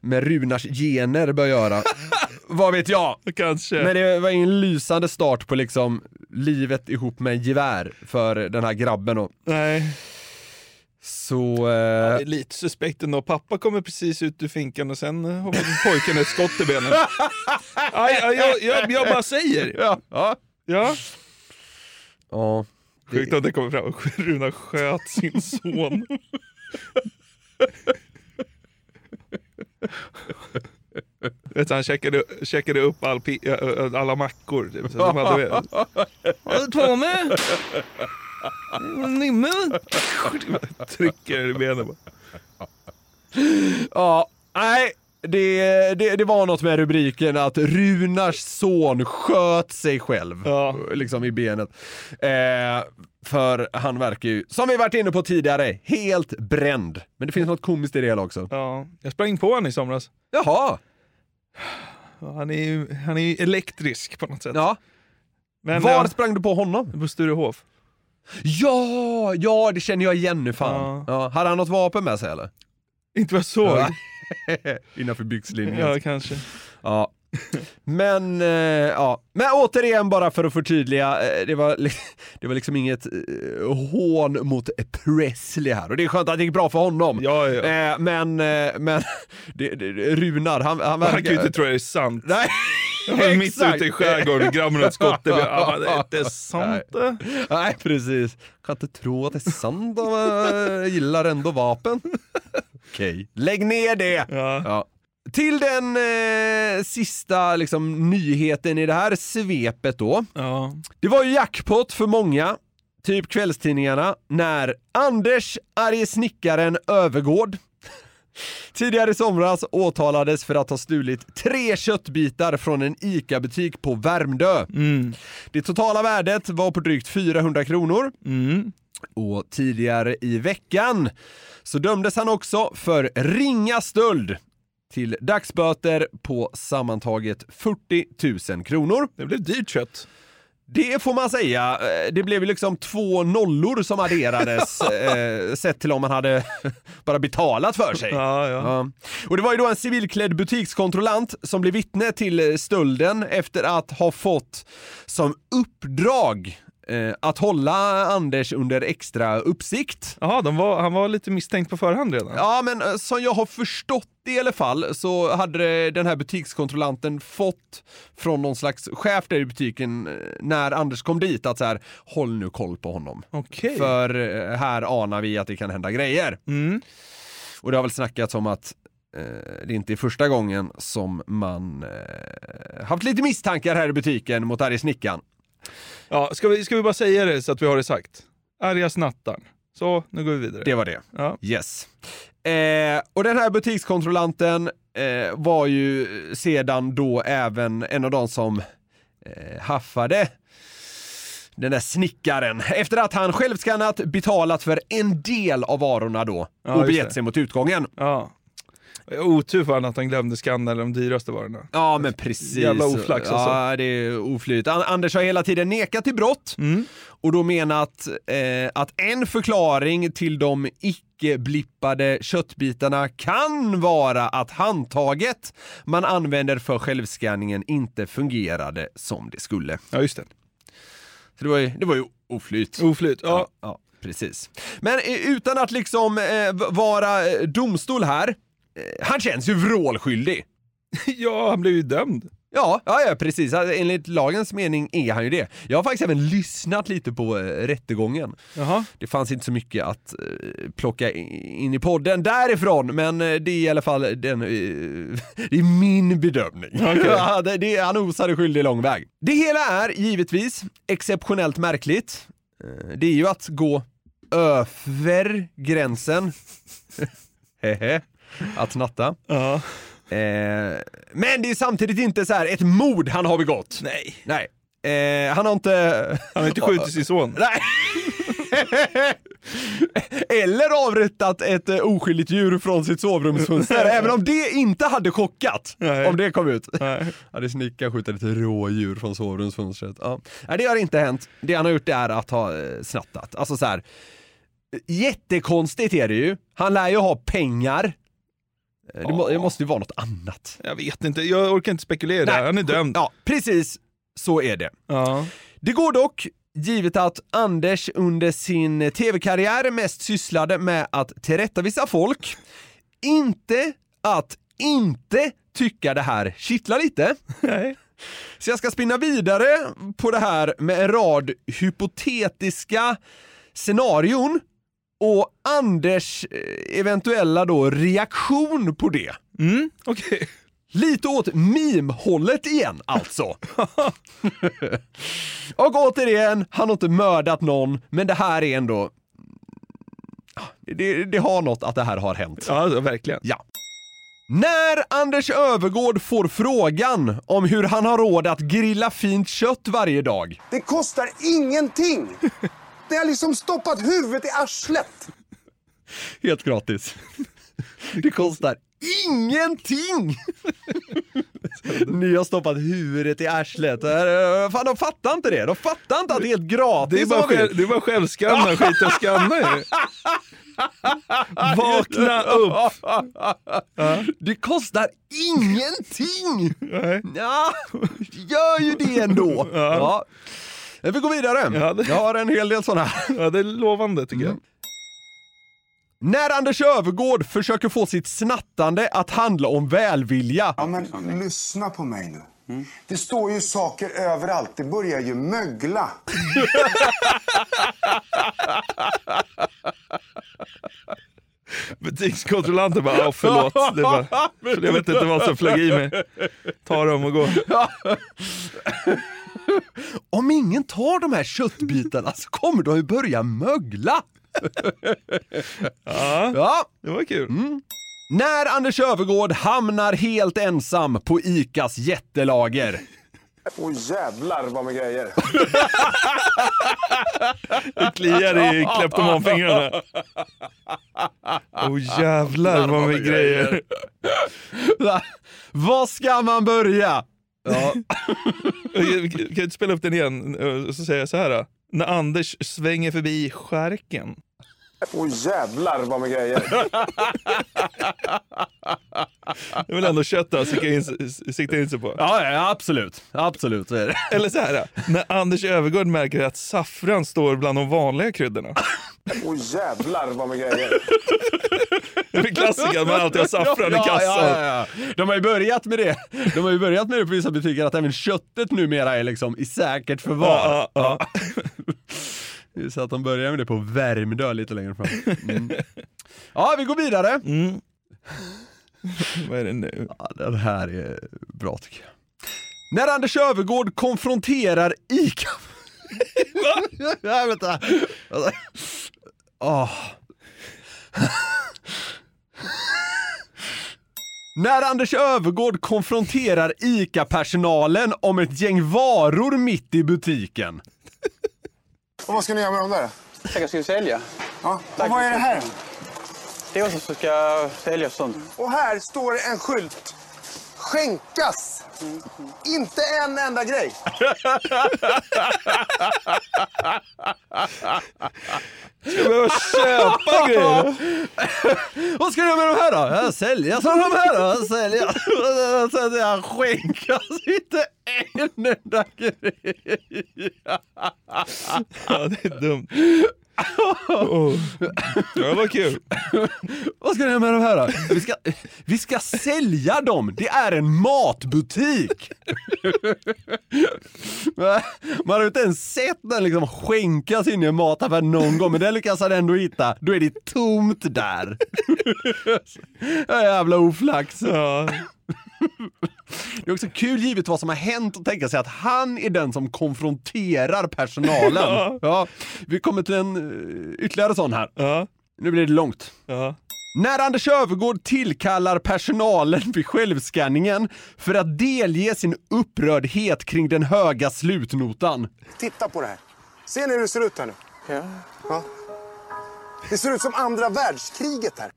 med Runars gener bör göra. Vad vet jag? Kanske. Men det var en lysande start på liksom livet ihop med gevär för den här grabben. Och. Nej. Så... Ja, Eh, det är lite suspekt ändå. Pappa kommer precis ut ur finkan och sen har pojken ett skott i benen. Aj, aj, jag, jag, jag bara säger. ja, ja. Ja. ja. Sjukt att det kommer fram. Runar sköt sin son. Vet du, han checkade, checkade upp all alla mackor. Typ, så de hade, Vad du på med? Nimme? Trycker i benen bara. Ja, nej. Det, det, det var något med rubriken att Runars son sköt sig själv Ja. liksom i benet. Eh, för han verkar ju, som vi varit inne på tidigare, helt bränd. Men det finns något komiskt i det hela också. Ja, jag sprang på honom i somras. Jaha! Ja, Han är ju han är elektrisk på något sätt. Ja. Men, Var sprang du på honom? på Sturehof. Ja, ja det känner jag igen nu fan. Ja. Hade han något vapen med sig eller? Inte vad jag såg. Ja. Innanför byxlinjen. Ja, kanske. Ja. Men, eh, ja. Men återigen bara för att förtydliga, eh, det, var, det var liksom inget eh, hån mot Presley här och det är skönt att det gick bra för honom. Ja, ja. Eh, men, men det, det, Runar, han, han Han kan ju inte tro att det är sant. Nej, mitt ute i skärgården, grabben har ett skott det är inte sant det. Nej, precis. Kan inte tro att det är sant, jag gillar ändå vapen. Okej, lägg ner det! Ja. Ja. Till den eh, sista liksom, nyheten i det här svepet då. Ja. Det var ju jackpot för många, typ kvällstidningarna, när Anders, arge snickaren Övergård, tidigare i somras åtalades för att ha stulit tre köttbitar från en ICA-butik på Värmdö. Mm. Det totala värdet var på drygt 400 kronor. Mm. Och tidigare i veckan så dömdes han också för ringa stöld till dagsböter på sammantaget 40 000 kronor. Det blev dyrt kött. Det får man säga. Eh, Det blev ju liksom två nollor som adderades eh, sett till om man hade bara betalat för sig. Ja, ja. Ja. Och det var ju då en civilklädd butikskontrollant som blev vittne till stölden efter att ha fått som uppdrag eh, att hålla Anders under extra uppsikt. Jaha, var, han var lite misstänkt på förhand redan? Ja, men eh, som jag har förstått det i alla fall så hade den här butikskontrollanten fått från någon slags chef där i butiken eh, när Anders kom dit att så här, håll nu koll på honom. Okej. För eh, här anar vi att det kan hända grejer. Mm. Och det har väl snackats om att det inte är första gången som man haft lite misstankar här i butiken mot arge snickaren. Ja, ska, vi, ska vi bara säga det så att vi har det sagt? Arga snattan. Så, nu går vi vidare. Det var det. Ja. Yes. Eh, och den här butikskontrollanten eh, var ju sedan då även en av de som eh, haffade den där snickaren efter att han självskannat betalat för en del av varorna då Ja, och begett sig mot utgången. Ja. Otur för honom att han glömde skanna de dyraste varorna. Ja men precis. Jävla oflax alltså. Ja det är oflyt. An- Anders har hela tiden nekat till brott Mm. och då menat eh, att en förklaring till de icke-blippade köttbitarna kan vara att handtaget man använder för självskanningen inte fungerade som det skulle. Ja, just det. Så det var ju, det var ju oflyt. Oflyt, ja. Ja, ja, precis. Men eh, utan att liksom eh, vara eh, domstol här, han känns ju vrålskyldig. Ja, han blev ju dömd. Ja, ja, ja, precis. Alltså, Enligt lagens mening är han ju det. Jag har faktiskt även lyssnat lite på eh, rättegången. Jaha. Det fanns inte så mycket att eh, plocka in i podden därifrån, men eh, det är i alla fall den, eh, det är min bedömning. Ja, det, det, han osade skyldig lång väg. Det hela är givetvis exceptionellt märkligt. Eh, Det är ju att gå över gränsen. Att snatta. Ja. Eh, men det är samtidigt inte så här ett mord han har begått. Nej. Nej. Eh, han har inte... Han har inte skjutit sin son. Nej. Eller avrättat ett eh, oskyldigt djur från sitt sovrumsfönster, även om det inte hade chockat. Nej. Om det kom ut. Nej. Hade snickat skjutit ett rådjur från sovrumsfönstret. Ja. Nej, det har inte hänt. Det han har gjort är att ha eh, snattat. Alltså så här. Jättekonstigt är det ju. Han lär ju ha pengar. Eh, Det, må, det måste ju vara något annat. Jag vet inte, jag orkar inte spekulera. Nej. Han är dömd. Ja, precis så är det. Ja. Det går dock, givet att Anders under sin tv-karriär mest sysslade med att tillrättavisa folk, inte att inte tycka det här kittlar lite. Nej. Så jag ska spinna vidare på det här med en rad hypotetiska scenarion och Anders eh, eventuella då reaktion på det. Mm, okej. Lite åt meme-hållet igen alltså. och återigen, han har inte mördat någon, men det här är ändå... Det, det har något att det här har hänt. Ja, alltså, verkligen. Ja. När Anders Övergård får frågan om hur han har råd att grilla fint kött varje dag. Det kostar ingenting! Det har liksom stoppat huvudet i arslet. Helt gratis. Det kostar ingenting! Ni har stoppat huvudet i arslet. Eh, Fan, de fattar inte det. De fattar inte att det är helt gratis. Det är bara, själv, det är bara självskanna, skit och skanna ju. Vakna upp! Det kostar ingenting! Nej. Ja, gör ju det ändå. Ja. Vi går vidare. Ja, det- Jag har en hel del sådana här. Ja, det är lovande tycker jag. När Anders Övergård försöker få sitt snattande att handla om välvilja. Ja, men lyssna på mig nu. Det står ju saker överallt. Det börjar ju mögla. Butikskontrollanten bara, ja förlåt. Det var, jag vet inte vad som flög i mig. Ta dem och gå. Om ingen tar de här köttbitarna så kommer de ju börja mögla. Ja, Ja. det var kul. När Anders Övergård hamnar helt ensam på ICAs jättelager. Åh jävlar vad med grejer. Det kliar i kleptomanfingrarna. Åh jävlar vad med grejer. Va? Var ska man börja? Ja. Kan kan du inte spela upp den igen? Och så säger jag så här. då. När Anders svänger förbi skärken. Åh jävlar vad med grejer. Det är väl ändå kött han siktar in, siktar in sig på. Ja, ja, absolut. Absolut, så är det. Eller så här. då. När Anders Övergård märker att saffran står bland de vanliga kryddorna. Åh jävlar vad med grejer. Det är klassiker att man alltid har saffran i kassan. Ja, ja, ja. De har ju börjat med det. De har ju börjat med det på vissa butiker att även köttet numera är liksom i säkert förvar. Ja, ja, Det är Så att de börjar med det på Värmdö lite längre fram. Mm. Ja, vi går vidare. Mm. Vad är det nu? Ja, den här är bra tycker jag. När Anders Övergård konfronterar ICA... Va? vänta. Vänta. Åh. När Anders Övergård konfronterar ICA-personalen om ett gäng varor mitt i butiken. Och vad ska ni göra med dem där? Jag ska sälja. Ja. Och vad är det här? Det är också som ska sälja sånt. Och här står en skylt. Skänkas! Inte en enda grej. Ska jag behöva köpa grejer? Vad ska du göra med de här då? Jag säljer så de här då. Sen säger han skänkas inte en enda grej. Ja, det är dumt. Oh. Det var kul. Vad ska ni göra med de här då? Vi ska, vi ska sälja dem! Det är en matbutik! Man har ju inte ens sett den liksom skänkas in i en mataffär någon gång, men den lyckas han ändå hitta. Då är det tomt där. Jävla oflax. Ja. Det är också kul givet vad som har hänt att tänka sig att han är den som konfronterar personalen. Ja. Ja, vi kommer till en eh, ytterligare sån här. Ja. Nu blir det långt. Ja. När Anders Öfvergård tillkallar personalen vid självskanningen för att delge sin upprördhet kring den höga slutnotan. Titta på det här. Ser ni hur det ser ut här nu? Ja. Det ser ut som andra världskriget här.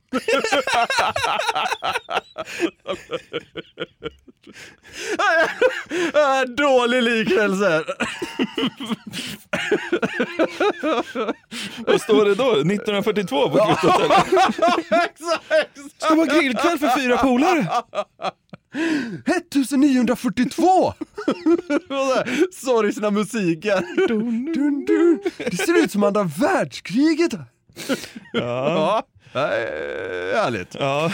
Dålig liknelse! Vad står det då? 1942 på kvittot eller? Ska vara grillkväll för fyra polare. 1942! Sorgsna musiken. Dun, dun. Det ser ut som andra världskriget. Ja. Ja, äh, härligt. ja.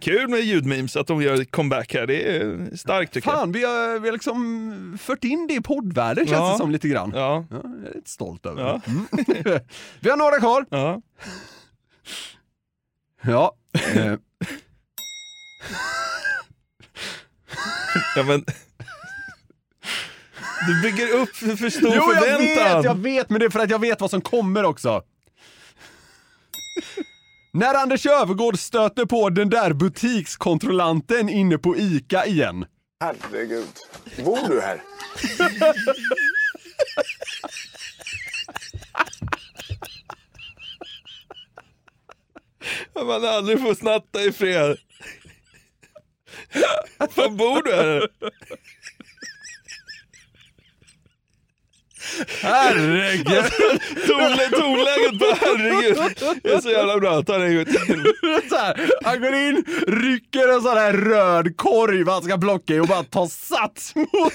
Kul med ljudmemes, att de gör comeback här. Det är starkt tycker Fan, vi har, vi har liksom fört in det i poddvärlden känns Ja. det som lite grann. jag. Ja. Ja, jag är lite stolt över Ja. Mm. Vi har några kvar. Ja. Ja. eh, ja men... Du bygger upp för, stor Jo, jag förväntan. vet, jag vet, men det är för att jag vet vad som kommer också. När Anders Övergård stöter på den där butikskontrollanten inne på ICA igen. Herregud. Bor du här? Man aldrig får snatta i fred. Var bor du här? Herregud! Tonlä- Tonläget på herregud. Det är så jävla bra. Ta det en gång till. Så här, han går in, rycker en sån här röd korg vad han ska plocka i och bara tar sats mot,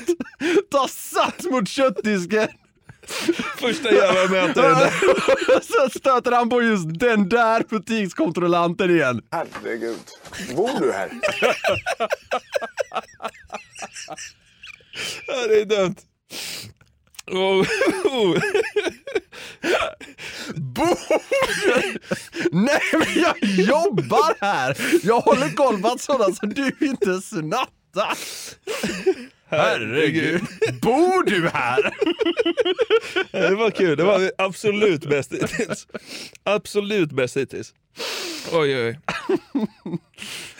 tar sats mot köttdisken. Första jävla mötet. Så stöter han på just den där butikskontrollanten igen. Herregud. Bor du här? Det är dumt. Oh, oh. Nej men jag jobbar här! Jag håller koll på att sådana som du inte snattar. Herregud. Bor du här? Det var kul. Det var absolut bäst hittills. Absolut bäst hittills. Oj, oj.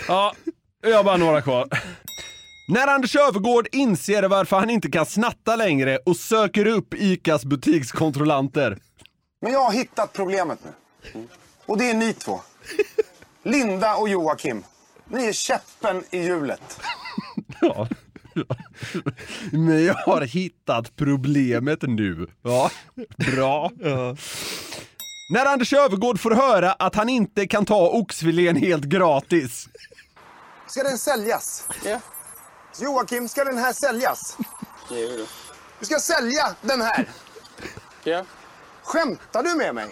Ja, jag har bara några kvar. När Anders Öfvergård inser varför han inte kan snatta längre och söker upp ICAs butikskontrollanter. Men jag har hittat problemet nu. Och det är ni två. Linda och Joakim. Ni är käppen i hjulet. Ja. Men jag har hittat problemet nu. Ja, bra. När Anders Öfvergård får höra att han inte kan ta oxfilén helt gratis. Ska den säljas? Ja. Joakim, ska den här säljas? Gör du. Ska sälja den här? Ja. Skämtar du med mig?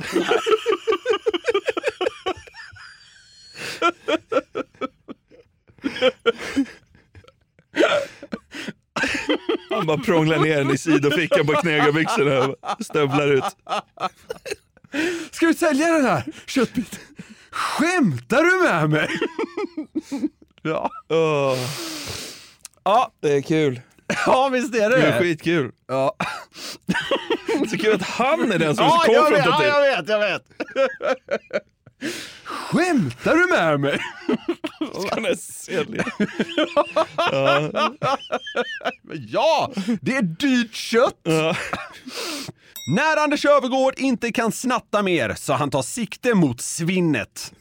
Han bara prånglar ner den i sidofickan på knegarbyxorna och stövlar ut. Ska du sälja den här köttbiten? Skämtar du med mig? ja. Åh. Ja, Det är kul. ja visst är det Det det. är skitkul. Ja. Så kul att han är den som är Ja, så jag vet, ja, konfrontativ. jag vet, jag vet. Skämtar du med mig? Han sälja? Ja, det är dyrt kött. Ja. När Anders Öfvergård inte kan snatta mer så han tar sikte mot svinnet.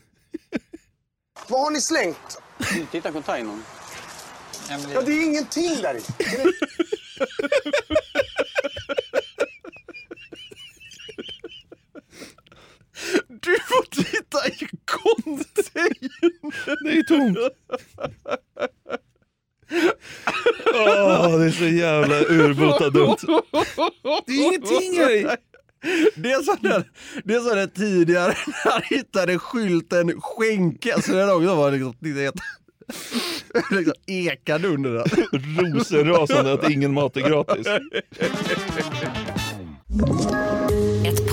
Vad har ni slängt? Titta i containern. Ja, det är ingenting där i. Du får titta i containern. Det är ju tomt. Åh, det är så jävla urbota dumt. Det är ingenting här i. Det är som den, det är som den tidigare när han hittade skylten skänke, så den också var liksom, det liksom ekade under den. Rosenrasande att ingen mat är gratis.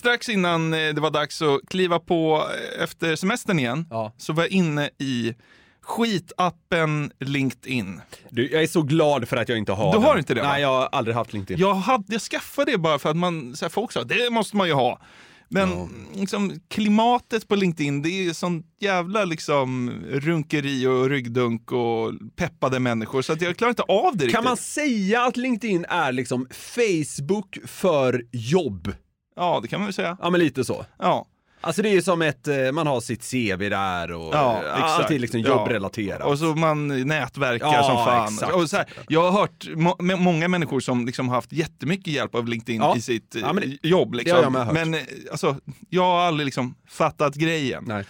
Strax innan eh, det var dags att kliva på eh, efter semestern igen, så var jag inne i skitappen LinkedIn. Du, jag är så glad för att jag inte har Du den. har inte det, va? Nej, jag har aldrig haft LinkedIn. Jag, hade, jag skaffade det bara för att man, så här, folk sa det måste man ju ha. Men liksom, klimatet på LinkedIn, det är sånt jävla liksom, runkeri och ryggdunk och peppade människor så att jag klarar inte av det riktigt. Kan man säga att LinkedIn är liksom Facebook för jobb? Ja, det kan man väl säga. Ja, men lite så. Ja. Alltså det är ju som ett, eh, man har sitt CV där och Ja, eh, allt är liksom Ja. jobbrelaterat. Och så man nätverkar Ja, som fan. exakt. Och så här, jag har hört må många människor som liksom haft jättemycket hjälp av LinkedIn Ja. i sitt eh, Ja, men det- jobb. Liksom. Men eh, alltså, jag har aldrig liksom fattat grejen. Nej.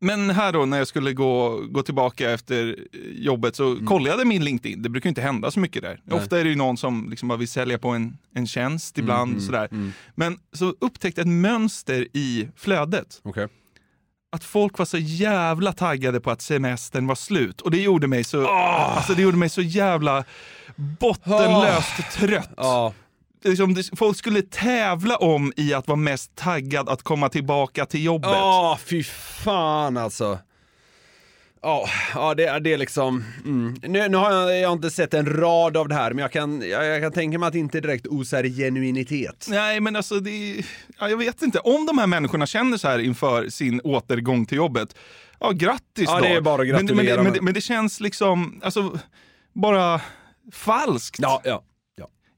Men här då när jag skulle gå, gå tillbaka efter jobbet så kollade jag min LinkedIn. Det brukar inte hända så mycket där. Mm. Nej. Ofta är det ju någon som liksom bara vill sälja på en, en tjänst ibland. mm, sådär. mm. Men så upptäckte jag ett mönster i flödet. Okej. Att folk var så jävla taggade på att semestern var slut. Och det gjorde mig så, alltså det gjorde mig så jävla bottenlöst trött. Ja. Liksom, folk skulle tävla om i att vara mest taggad att komma tillbaka till jobbet. Ja, fy fan alltså. Ja, ja det, är- det är liksom... Mm. Nu, nu har jag, jag har inte sett en rad av det här, men jag kan, jag, jag kan tänka mig att det inte direkt osar genuinitet. Nej, men alltså det, ja, jag vet inte. Om de här människorna känner så här inför sin återgång till jobbet, ja grattis Ja, då. det är bara att men, men, gratulera, det, men, men- det, men det känns liksom, alltså, bara falskt. Ja, ja.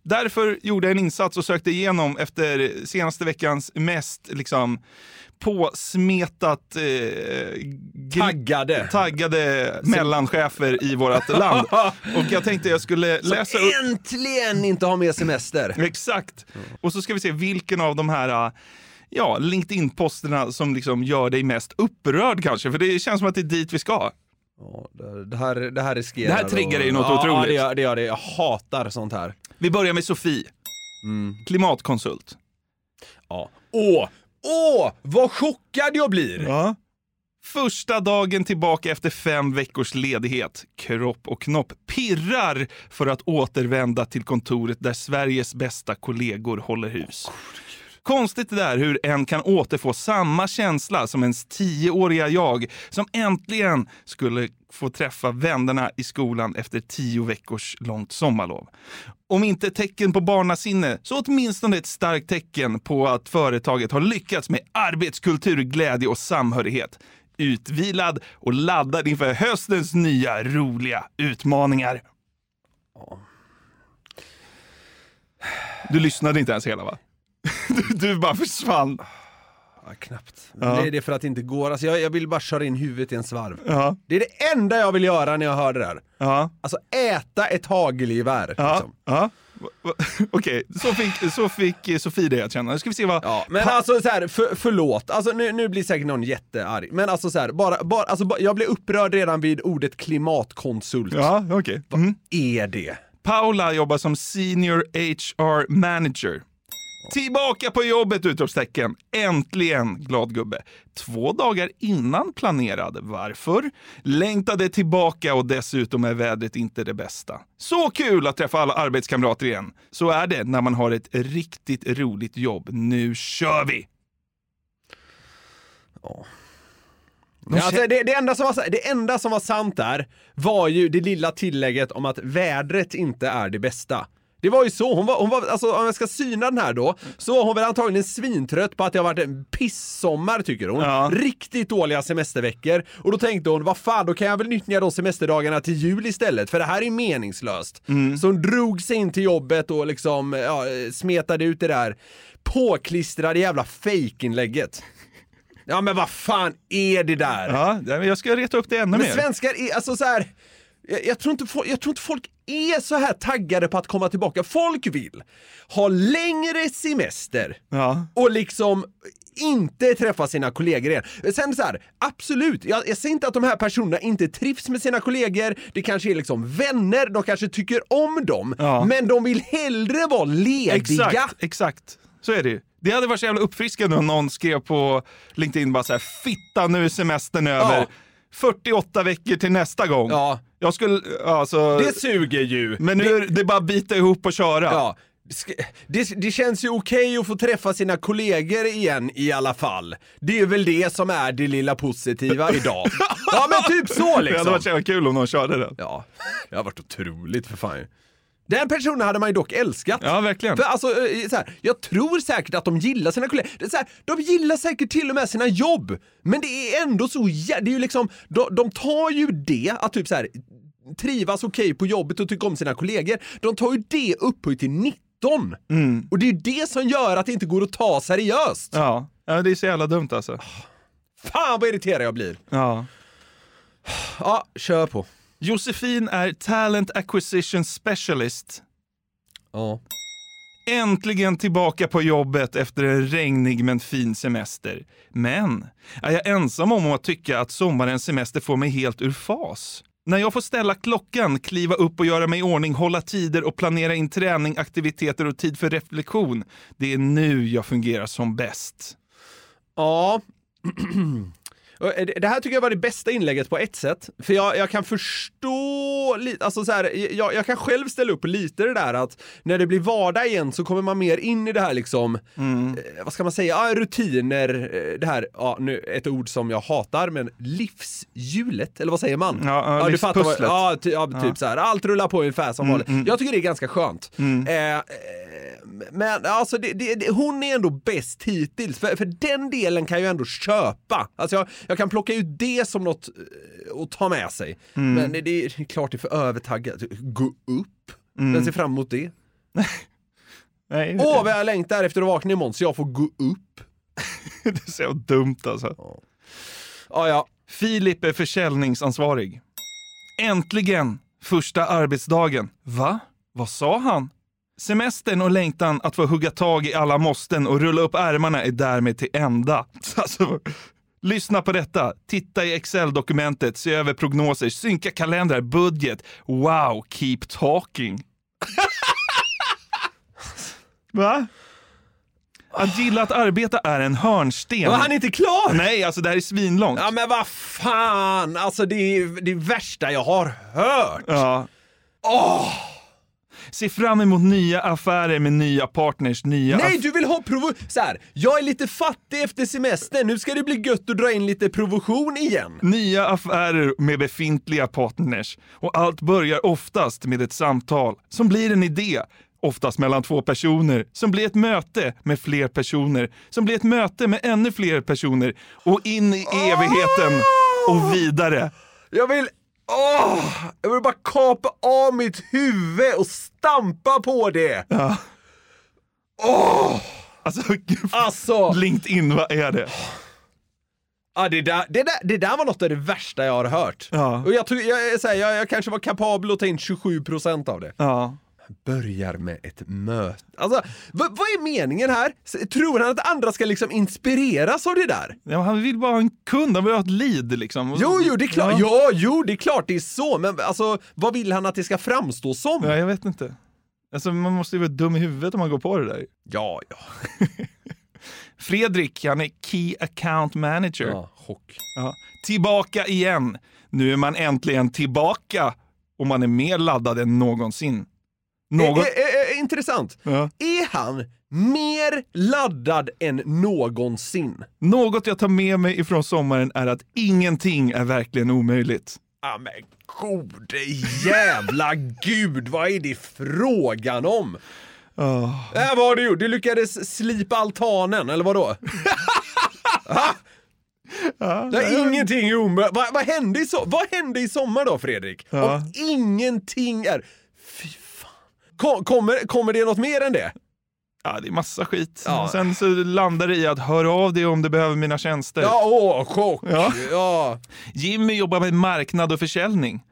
Därför gjorde jag en insats och sökte igenom efter senaste veckans mest liksom, påsmetat eh, Taggade. taggade mellanchefer i vårt land. Och jag tänkte jag skulle Som läsa upp... äntligen inte har med semester. Exakt. Och så ska vi se vilken av de här äh, ja, LinkedIn-posterna som liksom gör dig mest upprörd kanske. För det känns som att det är dit vi ska. Ja, det, här, det här riskerar Det här triggar dig något ja, otroligt. Ja, det gör, det gör det. Jag hatar sånt här. Vi börjar med Sofie, Mm. klimatkonsult. Ja. Åh! Åh! Vad chockad jag blir! Ja. Första dagen tillbaka efter fem veckors ledighet. Kropp och knopp pirrar för att återvända till kontoret där Sveriges bästa kollegor håller hus. Konstigt det där hur en kan återfå samma känsla som ens tioåriga jag som äntligen skulle få träffa vännerna i skolan efter tio veckors långt sommarlov. Om inte ett tecken på barnasinne, så åtminstone ett starkt tecken på att företaget har lyckats med arbetskultur, glädje och samhörighet. Utvilad och laddad inför höstens nya roliga utmaningar. Du lyssnade inte ens hela va? Du, du bara försvann. Ja, knappt. Ja. Det är det för att det inte går. Alltså, jag, jag vill bara köra in huvudet i en svarv. Ja. Det är det enda jag vill göra när jag hör det där. Ja. Alltså äta ett hagelgevär. Ja. Liksom. ja. Okej, så, fick, så fick eh, Sofie det att känna. Nu ska vi se vad... Ja, men alltså så här, för, förlåt, alltså, nu, nu blir säkert någon jättearg. Men alltså så här, bara, bara, alltså, bara, jag blir upprörd redan vid ordet klimatkonsult. Ja, okej. Mm. Är det? Paula jobbar som senior HR manager. Tillbaka på jobbet! Utropstecken. Äntligen, glad gubbe. Två dagar innan planerad. Varför? Längtade tillbaka och dessutom är vädret inte det bästa. Så kul att träffa alla arbetskamrater igen. Så är det när man har ett riktigt roligt jobb. Nu kör vi! Ja, alltså, det, det, enda som var, det enda som var sant där var ju det lilla tillägget om att vädret inte är det bästa. Det var ju så, hon var, hon var, alltså om jag ska syna den här då, så var hon väl antagligen svintrött på att det har varit en pissommar tycker hon. Riktigt dåliga semesterveckor. Och då tänkte hon, vad fan, då kan jag väl nyttja de semesterdagarna till jul istället, för det här är meningslöst. Så hon drog sig in till jobbet och liksom, ja, smetade ut det där påklistrade jävla fejkinlägget. Ja men vad fan är det där? Ja, jag ska reta upp det ännu Men mer. svenskar är, alltså så här. Jag, jag, tror inte folk, jag tror inte folk är så här taggade på att komma tillbaka. Folk vill ha längre semester och liksom inte träffa sina kollegor igen. Sen så här, absolut, jag, jag säger inte att de här personerna inte trivs med sina kollegor, det kanske är liksom vänner, de kanske tycker om dem, men de vill hellre vara lediga. Exakt, exakt. Så är det ju. Det hade varit så jävla uppfriskande om någon skrev på LinkedIn bara så här, fitta nu är semestern över. Ja. 48 veckor till nästa gång. Ja. Jag skulle, alltså... Det suger ju. Men nu är det bara att bita ihop och köra. Ja. Det, det känns ju okej att få träffa sina kollegor igen i alla fall. Det är väl det som är det lilla positiva idag. Ja men typ så Det hade liksom. varit så kul om någon körde den. Ja, det har varit otroligt för fan. Den personen hade man ju dock älskat. Ja, verkligen. För alltså, eh, så här, jag tror säkert att de gillar sina kollegor. Det är så här, de gillar säkert till och med sina jobb. Men det är ändå så det är ju liksom, de, de tar ju det, att typ så här, trivas okej på jobbet och tycka om sina kollegor. De tar ju det upphöjt till 19. Och det är ju det som gör att det inte går att ta seriöst. Ja. ja, det är så jävla dumt alltså. Fan vad irriterad jag blir. Ja. Ja, kör på. Josefin är Talent Acquisition Specialist. Ja. Äntligen tillbaka på jobbet efter en regnig men fin semester. Men är jag ensam om att tycka att sommarens semester får mig helt ur fas? När jag får ställa klockan, kliva upp och göra mig i ordning, hålla tider och planera in träning, aktiviteter och tid för reflektion. Det är nu jag fungerar som bäst. Ja. Och det- här tycker jag var det bästa inlägget på ett sätt. För jag, jag kan förstå lite, alltså så här, jag, jag kan själv ställa upp lite det där att när det blir vardag igen så kommer man mer in i det här liksom, eh, vad ska man säga, ja, rutiner, eh, det här, ja nu ett ord som jag hatar, men livshjulet, eller vad säger man? Ja, ja, du fattar vad, ja, ty, ja, typ så här, allt rullar på ungefär som Mm, vanligt. mm. Jag tycker det är ganska skönt. Mm. Eh, eh, men alltså, det, det, hon är ändå bäst hittills, för, för den delen kan jag ändå köpa. Alltså jag, jag kan plocka ut det som något eh, att ta med sig. Mm. Men det, det är klart det är för övertaggat. Gå upp. Mm. Jag ser fram emot det. Nej, Åh, vad jag längtar efter att vakna imorgon så jag får gå upp. det är så dumt alltså. Ja, ja. Filip är försäljningsansvarig. Äntligen! Första arbetsdagen. Va? Vad sa han? Semestern och längtan att få hugga tag i alla måsten och rulla upp ärmarna är därmed till ända. Alltså, lyssna på detta. Titta i Excel-dokumentet, se över prognoser, synka kalendrar, budget. Wow, keep talking. Va? Att gilla att arbeta är en hörnsten. Var han inte klar? Nej, alltså det här är svinlångt. Ja men vad fan, alltså det är det värsta jag har hört. Ja. Åh! Se fram emot nya affärer med nya partners, nya Nej, du vill ha provo... Så här, jag är lite fattig efter semestern, nu ska det bli gött att dra in lite provision igen. nya affärer med befintliga partners. Och allt börjar oftast med ett samtal som blir en idé. Oftast mellan två personer, som blir ett möte med fler personer, som blir ett möte med ännu fler personer och in i evigheten och vidare. Jag vill... Åh! Jag vill bara kapa av mitt huvud och stampa på det. Ja. Åh! Alltså, Alltså... LinkedIn, vad är det? Ja, det, där, det, där, det där var något av det värsta jag har hört. Ja. Och jag, jag, här, jag, jag kanske var kapabel att ta in 27% av det. Ja. Börjar med ett möte. Alltså, vad, vad är meningen här? Tror han att andra ska liksom inspireras av det där? Ja, han vill bara ha en kund, han vill ha ett lead liksom. Jo, jo, det är klart, Ja. ja. jo, det är klart det är så, men alltså, vad vill han att det ska framstå som? Ja, jag vet inte. Alltså, man måste ju vara dum i huvudet om man går på det där. Ja, ja. Fredrik, han är Key Account Manager. Ja, chock. Ja. Tillbaka igen. Nu är man äntligen tillbaka och man är mer laddad än någonsin. Någon... Eh, eh, eh, intressant. Ja. Är han mer laddad än någonsin? Något jag tar med mig ifrån sommaren är att ingenting är verkligen omöjligt. Ja men gode jävla gud, vad är det frågan om? Oh. Äh, vad har du gjort? Du lyckades slipa altanen, eller vadå? Det är ingenting är omöjligt. Vad, vad, hände i so vad hände i sommar då Fredrik? Ja. Om ingenting är... Kommer, kommer det något mer än det? Ja, det är massa skit. Ja. Sen så landar det i att hör av dig om du behöver mina tjänster. Ja, åh, chock! Ja. Ja. Jimmy jobbar med marknad och försäljning.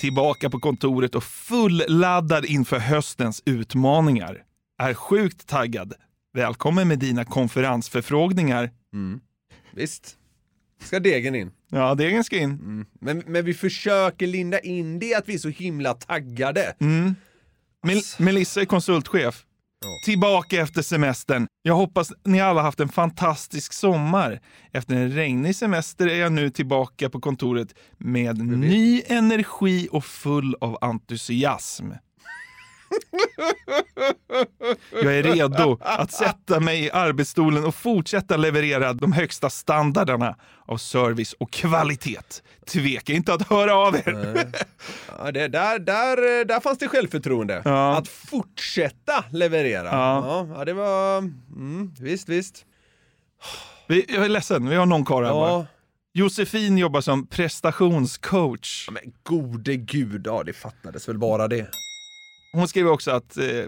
Tillbaka på kontoret och fulladdad inför höstens utmaningar. Är sjukt taggad. Välkommen med dina konferensförfrågningar. Visst. Ska degen in. Ja, degen ska in. Men, men vi försöker linda in det att vi är så himla taggade. Mm. Mel- Melissa är konsultchef. Tillbaka efter semestern. Jag hoppas ni alla haft en fantastisk sommar. Efter en regnig semester är jag nu tillbaka på kontoret med ny energi och full av entusiasm. Jag är redo att sätta mig i arbetsstolen och fortsätta leverera de högsta standarderna av service och kvalitet. Tveka inte att höra av er. Ja, det, där, där, där fanns det självförtroende. Ja. Att fortsätta leverera. Ja. Ja, det var... Mm, visst, visst. Vi, jag är ledsen, vi har någon kvar här Ja. bara. Josefin jobbar som prestationscoach. Men gode gud, ja det fattades väl bara det. Hon skriver också att eh,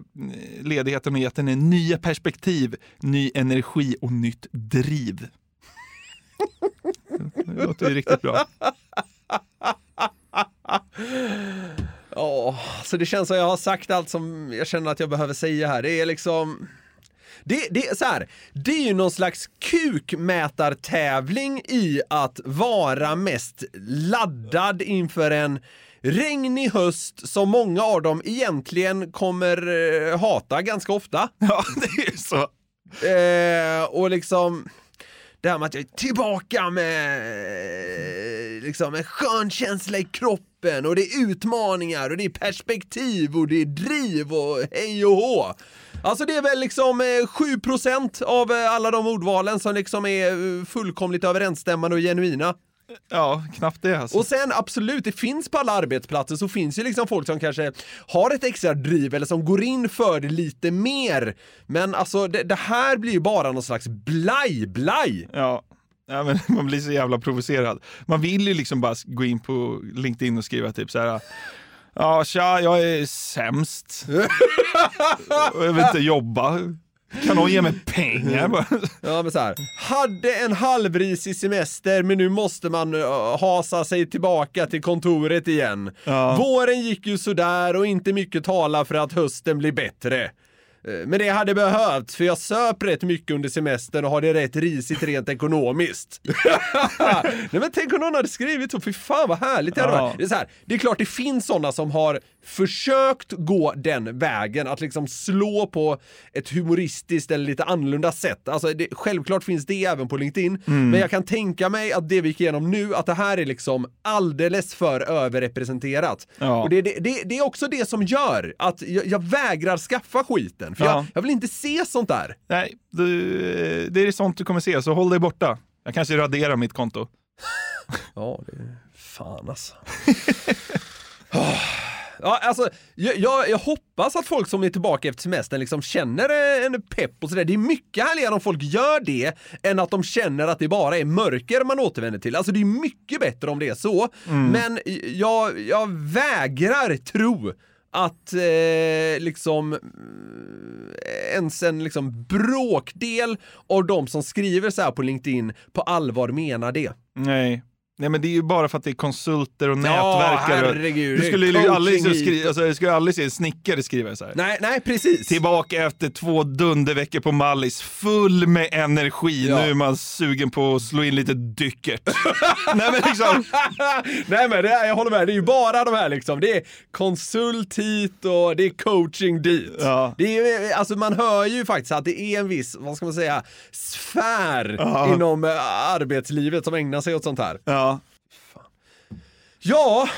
ledigheten har gett henne nya perspektiv, ny energi och nytt driv. Det låter ju riktigt bra. Ja, så det känns som jag har sagt allt som jag känner att jag behöver säga här. Det är liksom... Det, det, är så här, det är ju någon slags kukmätartävling i att vara mest laddad inför en regnig höst som många av dem egentligen kommer eh, hata ganska ofta. Ja, det är ju så. Eh, och liksom det här med att jag är tillbaka med eh, liksom en skön känsla i kroppen och det är utmaningar och det är perspektiv och det är driv och hej och hå. Alltså det är väl liksom eh, 7% av eh, alla de ordvalen som liksom är eh, fullkomligt överensstämmande och genuina. Ja, knappt det alltså. Och sen absolut, det finns på alla arbetsplatser så finns ju liksom folk som kanske har ett extra driv eller som går in för det lite mer. Men alltså det, det här blir ju bara någon slags blaj-blaj. Ja. Ja, men man blir så jävla provocerad. Man vill ju liksom bara gå in på LinkedIn och skriva typ så här. Ja, tja, jag är sämst. Jag vill inte jobba. Kan någon ge mig pengar? bara? Ja men så här. hade en halvrisig semester men nu måste man uh, hasa sig tillbaka till kontoret igen. Ja. Våren gick ju sådär och inte mycket talar för att hösten blir bättre. Eh, Men det hade behövts för jag söp rätt mycket under semestern och har det rätt risigt rent ekonomiskt. Nej men tänk om någon hade skrivit så, fy fan vad härligt det hade Ja. varit. Det är, så här, det är klart det finns sådana som har försökt gå den vägen, att liksom slå på ett humoristiskt eller lite annorlunda sätt. Alltså det, självklart finns det även på LinkedIn, Mm. men jag kan tänka mig att det vi gick igenom nu, att det här är liksom alldeles för överrepresenterat. Ja. Och det, det, det, det är också det som gör att jag, jag vägrar skaffa skiten, för Ja. jag, jag vill inte se sånt där. Nej, du, det är sånt du kommer se, så håll dig borta. Jag kanske raderar mitt konto. Ja, det är fan alltså. Ja, alltså, jag, jag, jag hoppas att folk som är tillbaka efter semestern liksom känner eh, en pepp och sådär. Det är mycket härligare om folk gör det än att de känner att det bara är mörker man återvänder till. Alltså det är mycket bättre om det är så. Men jag, jag vägrar tro att eh, liksom eh, ens en liksom bråkdel av de som skriver så här på LinkedIn på allvar menar det. Nej. Nej men det är ju bara för att det är konsulter och Ja, nätverkare. herregud, Du skulle ju aldrig, så hit. skri- alltså, skulle aldrig se en snickare skriva så här. Nej, nej precis. Tillbaka efter två dunderveckor på Mallis, full med energi. Ja. Nu är man sugen på att slå in lite dyckert. Nej men liksom, Nej men det jag håller med, det är ju bara de här liksom. Det är konsult hit och det är coaching dit. Ja. Det är, alltså man hör ju faktiskt att det är en viss, vad ska man säga, sfär Ja. inom eh, arbetslivet som ägnar sig åt sånt här. Ja.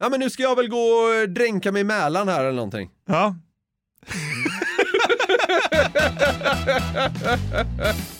Ja, men nu ska jag väl gå och dränka mig i Mälaren här eller någonting. ja.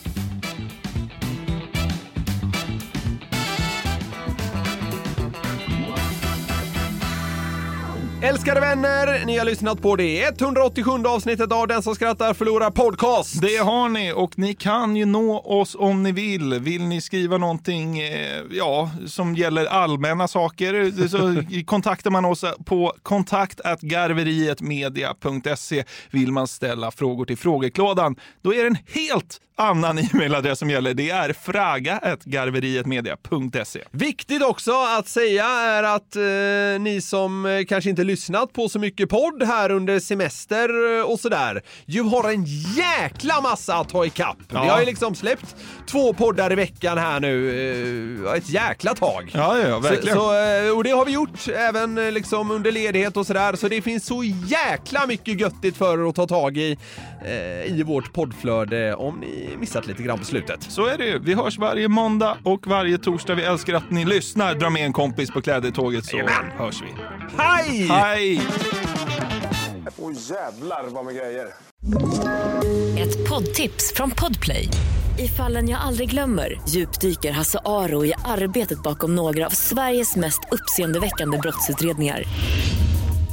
Älskade vänner, ni har lyssnat på det 187 avsnittet av Den som skrattar förlorar podcast. Det har ni och ni kan ju nå oss om ni vill. Vill ni skriva någonting eh, ja, som gäller allmänna saker så kontaktar man oss på kontakt@garverietmedia.se. Vill man ställa frågor till frågeklådan, då är det en helt annan e-mailadress som gäller. Det är fraga.garverietmedia.se. Viktigt också att säga är att eh, ni som eh, kanske inte lyssnat på så mycket podd här under semester eh, och sådär, ju har en jäkla massa att ta ikapp. Ja. Vi har ju liksom släppt två poddar i veckan här nu, eh, ett jäkla tag. Ja, ja, verkligen. Så, så, eh, och det har vi gjort även liksom under ledighet och sådär, så det finns så jäkla mycket göttigt för er att ta tag i i vårt poddflöde om ni missat lite grann på slutet. Så är det ju. Vi hörs varje måndag och varje torsdag. Vi älskar att ni lyssnar. Dra med en kompis på klädetåget så Jajamän. hörs vi. Hej! Hej! Åh jävlar vad med grejer. Ett poddtips från Podplay. I fallen jag aldrig glömmer djupdyker Hasse Aro i arbetet bakom några av Sveriges mest uppseendeväckande brottsutredningar.